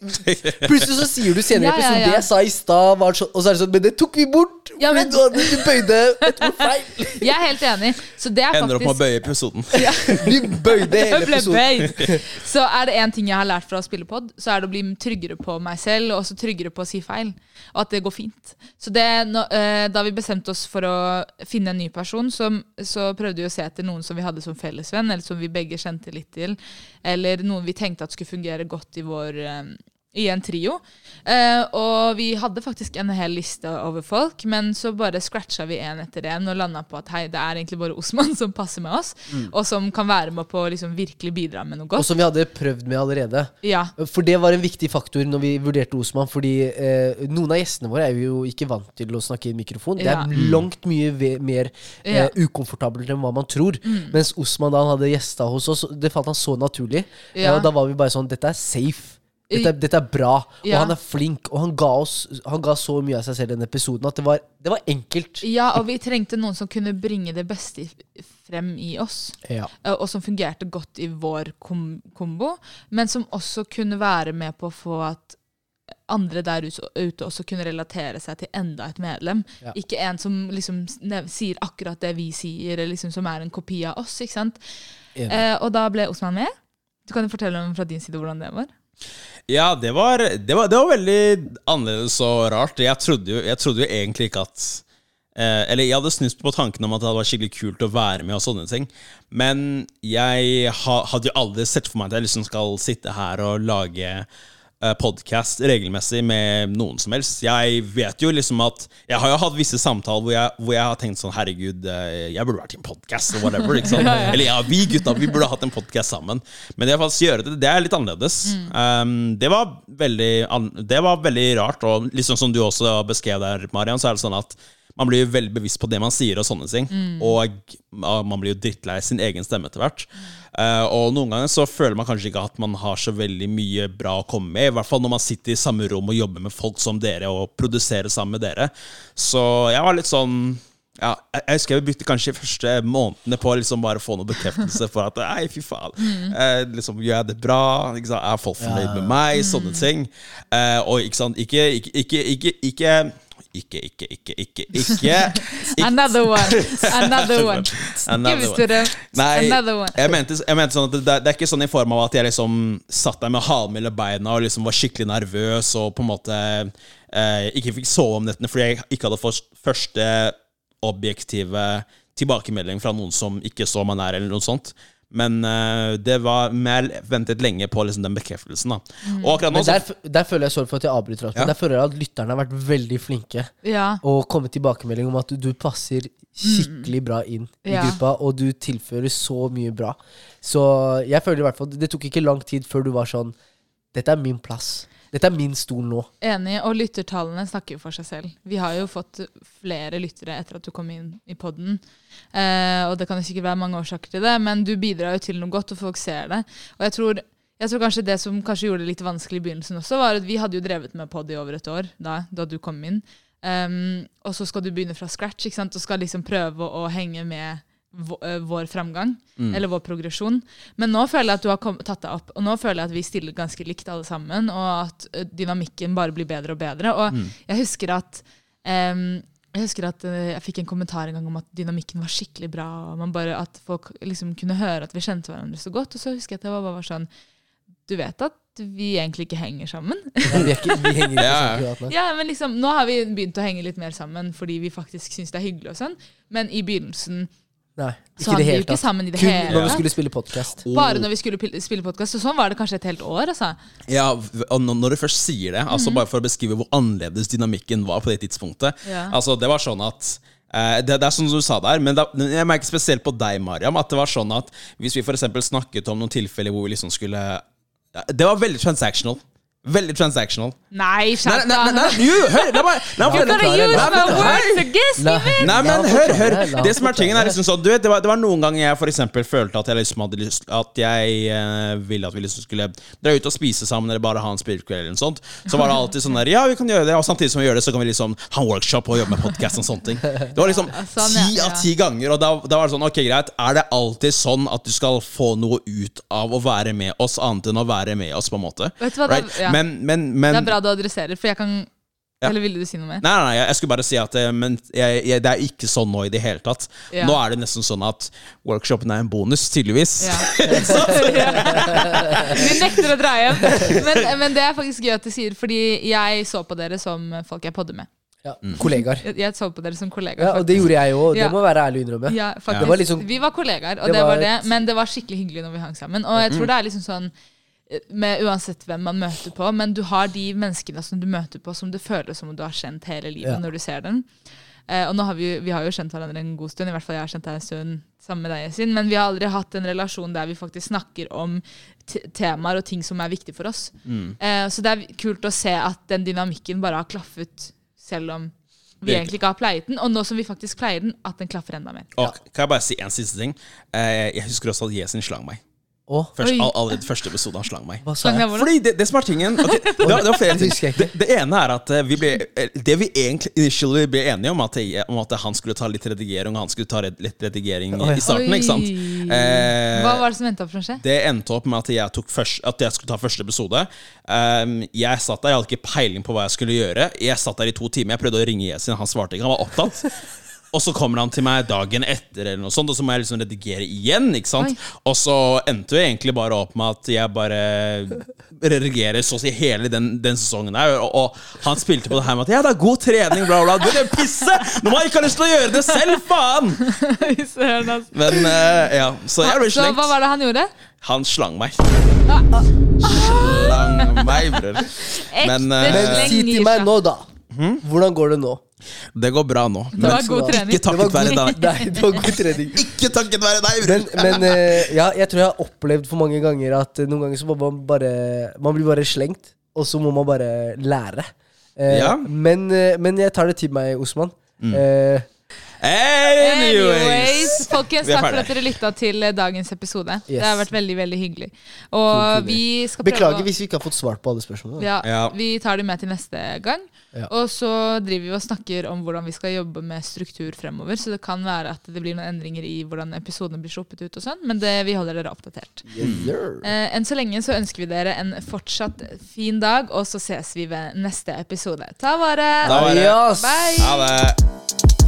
Plutselig så sier du senere i Ja, ja, episoden ja. det jeg sa i stad, var sånn Og så er det sånn Men det tok vi bort! Ja, men- du, du bøyde et ord feil. jeg er helt enig. Så det er Ender opp med å bøye episoden. Vi bøyde ble. Så er det én ting jeg har lært fra å spille pod, så er det å bli tryggere på meg selv, og også tryggere på å si feil. Og at det går fint. Så det, eh, Da vi bestemte oss for å finne en ny person, så, så prøvde vi å se etter noen som vi hadde som fellesvenn, eller som vi begge kjente litt til. Eller noen vi tenkte at skulle fungere godt i vår eh, i en trio. Eh, og vi hadde faktisk en hel liste over folk, men så bare scratcha vi én etter én og landa på at hei, det er egentlig bare Osman som passer med oss, og som kan være med på å liksom virkelig bidra med noe Og som vi hadde prøvd med allerede. Ja, For det var en viktig faktor når vi vurderte Osman. Fordi eh, noen av gjestene våre er jo ikke vant til å snakke i mikrofon. Det Ja. er langt mye mer eh, Mm. ukomfortabelt enn hva man tror. Mens Osman da han hadde gjesta hos oss, det falt han så naturlig. Ja. Og da var vi bare sånn Dette er safe. Dette, dette er bra. Og Ja. han er flink. Og han ga, oss, han ga så mye av seg selv i den episoden at det var, det var enkelt. ja, og vi trengte noen som kunne bringe det beste frem i oss. Ja. eh, Og som fungerte godt i vår kom kombo, men som også kunne være med på å få at andre der ute også kunne relatere seg til enda et medlem. Ja. Ikke en som liksom sier akkurat det vi sier, eller liksom som er en kopi av oss. ikke sant? Eh, og da ble Osman med. Du kan jo fortelle om fra din side hvordan det var. Ja, det var, det, var, det var veldig annerledes og rart. Jeg trodde jo, jeg trodde jo egentlig ikke at eh, Eller jeg hadde snust på tanken om at det hadde vært skikkelig kult å være med og sånne ting. Men jeg ha, hadde jo aldri sett for meg at jeg liksom skal sitte her og lage podkast regelmessig med noen som helst. Jeg vet jo liksom at Jeg har jo hatt visse samtaler hvor jeg, hvor jeg har tenkt sånn Herregud, eh, jeg burde vært i en podkast, og whatever. Ikke sant? Eller ja, vi gutta vi burde hatt en podkast sammen. Men det å faktisk gjøre det, det er litt annerledes. Um, det, var veldig, det var veldig rart, og liksom som du også beskrev der, Marian, så er det sånn at man blir jo veldig bevisst på det man sier, og sånne ting. Og man blir jo drittlei sin egen stemme etter hvert. Uh, og noen ganger så føler man kanskje ikke at man har så veldig mye bra å komme med. I hvert fall når man sitter i samme rom og jobber med folk som dere, og produserer sammen med dere. Så jeg var litt sånn ja, jeg husker jeg brukte kanskje de første månedene på å liksom bare få noe bekreftelse for at Nei, fy faen. Eh, liksom, Gjør jeg det bra? Ikke sant? Er folk fornøyd med meg? Sånne ting. Eh, og ikke sant, ikke Ikke, ikke, ikke, ikke ikke, ikke, ikke, ikke, Another one! Another one! Another Give it to them. Nei, Another one. jeg mente, jeg mente sånn at det, det er ikke sånn i form av at jeg liksom satt der med halen mellom beina og liksom var skikkelig nervøs og på en måte eh, ikke fikk sove om nettene fordi jeg ikke hadde fått første objektive tilbakemelding fra noen som ikke så meg nær, eller noe sånt. Men uh, det var jeg ventet lenge på liksom den bekreftelsen. da Og akkurat nå Men der, der føler jeg sorry for at jeg avbryter, men Ja. der føler jeg at lytterne har vært veldig flinke. Ja. Og kommet tilbakemelding om at du, du passer skikkelig bra inn i Ja. gruppa, og du tilfører så mye bra. Så jeg føler i hvert fall Det tok ikke lang tid før du var sånn Dette er min plass. Dette er min stol nå. Enig, og lyttertallene snakker jo for seg selv. Vi har jo fått flere lyttere etter at du kom inn i podden. Eh, og det kan jo sikkert være mange årsaker til det, men du bidrar jo til noe godt, og folk ser det. Og jeg tror, jeg tror kanskje det som kanskje gjorde det litt vanskelig i begynnelsen også, var at vi hadde jo drevet med pod i over et år da, da du kom inn. Um, og så skal du begynne fra scratch ikke sant? og skal liksom prøve å, å henge med eh, vår framgang, eller vår progresjon. Men nå føler jeg at du har tatt det opp, og nå føler jeg at vi stiller ganske likt alle sammen, og at eh, dynamikken bare blir bedre og bedre. Og jeg husker at um, jeg husker at eh, jeg fikk en kommentar en gang om at dynamikken var skikkelig bra. og man bare, At folk liksom kunne høre at vi kjente hverandre så godt. Og så husker jeg at det var bare var sånn Du vet at vi egentlig ikke henger sammen? Ja, vi, er ikke, vi henger ikke Ja, nå. Ja, men liksom, Nå har vi begynt å henge litt mer sammen fordi vi faktisk syns det er hyggelig. og sånn Men i begynnelsen Nei, så ikke hang vi jo hele ikke sammen i det Kun hele når vi tatt. skulle spille podkast. Bare når vi skulle pil- spille podkast. Så sånn var det kanskje et helt år. altså. Ja, og når- Når du først sier det, altså bare for å beskrive hvor annerledes dynamikken var på det tidspunktet Ja. Altså Det var sånn at eh, det, det er sånn som du sa der, men da, jeg merker spesielt på deg, Mariam, at det var sånn at hvis vi for eksempel snakket om noen tilfeller hvor vi liksom skulle ja, Det var veldig transactional. Veldig transactional. Nei, skjerp nei, nei, nei, hør! La meg, la La La-! Nei, men hør, hør. Det som er tingen er liksom sånn Du vet, det var, det var noen ganger jeg for eksempel følte at jeg liksom hadde lyst At jeg eh, ville at vi liksom skulle dra ut og spise sammen, eller bare ha en spillkveld eller noe sånt. Så var det alltid sånn der Ja, vi kan gjøre det, og samtidig som vi gjør det, så kan vi liksom ha en workshop og jobbe med podcast og sånne ting. Det var liksom sånn, ti av ti ganger, og da, da var det sånn Ok, greit. Er det alltid sånn at du skal få noe ut av å være med oss, annet enn å være med oss, på en måte? Vet du hva, det Right? Ja. Men, men, men Det er bra du adresserer, for jeg kan Ja. Eller ville du si noe mer? Nei, nei, nei, jeg- jeg skulle bare si at eh, Men jeg, jeg, det er ikke sånn nå i det hele tatt. Ja. Nå er det nesten sånn at workshopen er en bonus, tydeligvis. Ja. Vi nekter å dra hjem. Men, men det er faktisk gøy at du sier, fordi jeg så på dere som folk jeg podder med. Ja, kollegaer. Jeg, jeg så på dere som kollegaer. Ja, og det gjorde jeg òg. Det Ja. må være ærlig å innrømme. Ja, faktisk. Var liksom- vi var kollegaer, og Det det, var det, men det var skikkelig hyggelig når vi hang sammen. Og jeg tror det er liksom sånn med Uansett hvem man møter på, men du har de menneskene som du møter på som det føles som om du har kjent hele livet Ja. når du ser dem. Eh, og har vi, vi har jo kjent hverandre en god stund, i hvert fall jeg har kjent deg en stund sammen med deg, sin, men vi har aldri hatt en relasjon der vi faktisk snakker om temaer og ting som er viktig for oss. Eh, så det er kult å se at den dynamikken bare har klaffet, selv om vi egentlig ikke har pleiet den. Og nå som vi faktisk pleier den, at den klaffer enda mer. Og kan jeg bare si en siste ting? Eh, jeg husker også at Jesin slang meg. Å, Først, all, allerede første episode han slang meg. hva sa jeg? Fordi det, det som er tingen okay, det, var, det var flere ting. Det, det ene er at eh, vi ble, eh, Det vi egentlig initially ble enige om, at, jeg, om at han skulle ta litt redigering, og han skulle ta red, litt redigering Oi. i starten, ikke sant? Eh, Hva var det som endte opp for å skje? Det endte opp med at jeg, tok først, at jeg skulle ta første episode. Um, jeg satt der, jeg hadde ikke peiling på hva jeg skulle gjøre. Jeg satt der i to timer, jeg prøvde å ringe Yesin, han svarte ikke, han var opptatt. Og så kommer han til meg dagen etter, eller noe sånt, og så må jeg liksom redigere igjen. ikke sant? Oi. Og så endte vi egentlig bare opp med at jeg bare redigerer så å si hele den, den sesongen der. Og, og han spilte på det her med at ja, det er god trening, bla, bla. Du, det er pisse! Når man ikke har lyst til å gjøre det selv, faen! Men uh, ja, så jeg ble Så slengt. hva var det han gjorde? Han slang meg. Slang meg, bror. Men, uh, Men si til meg nå, da. Hvordan går det nå? Det går bra nå. Det var god trening. ikke takket være deg. Nei, det var god trening. Ikke takket være deg, bror. Men, men uh, ja, jeg tror jeg har opplevd for mange ganger at uh, noen ganger så må man bare Man blir bare slengt, og så må man bare lære. Uh, Ja. men, men jeg tar det til meg, Osman. Eh, Anyways. Anyways, folkens, takk for at dere lytta til dagens episode. Det har vært veldig veldig hyggelig. Og vi skal prøve beklager å- hvis vi ikke har fått svart på alle spørsmålene. ja, Ja. Vi tar det med til neste gang. Ja. Og så driver vi og snakker om hvordan vi skal jobbe med struktur fremover. Så det kan være at det blir noen endringer i hvordan episodene blir sluppet ut. og sånn Men det, vi holder dere oppdatert. Yes. Eh, enn så lenge så ønsker vi dere en fortsatt fin dag, og så ses vi ved neste episode. Ta vare! Ta vare. Bye! Ha det.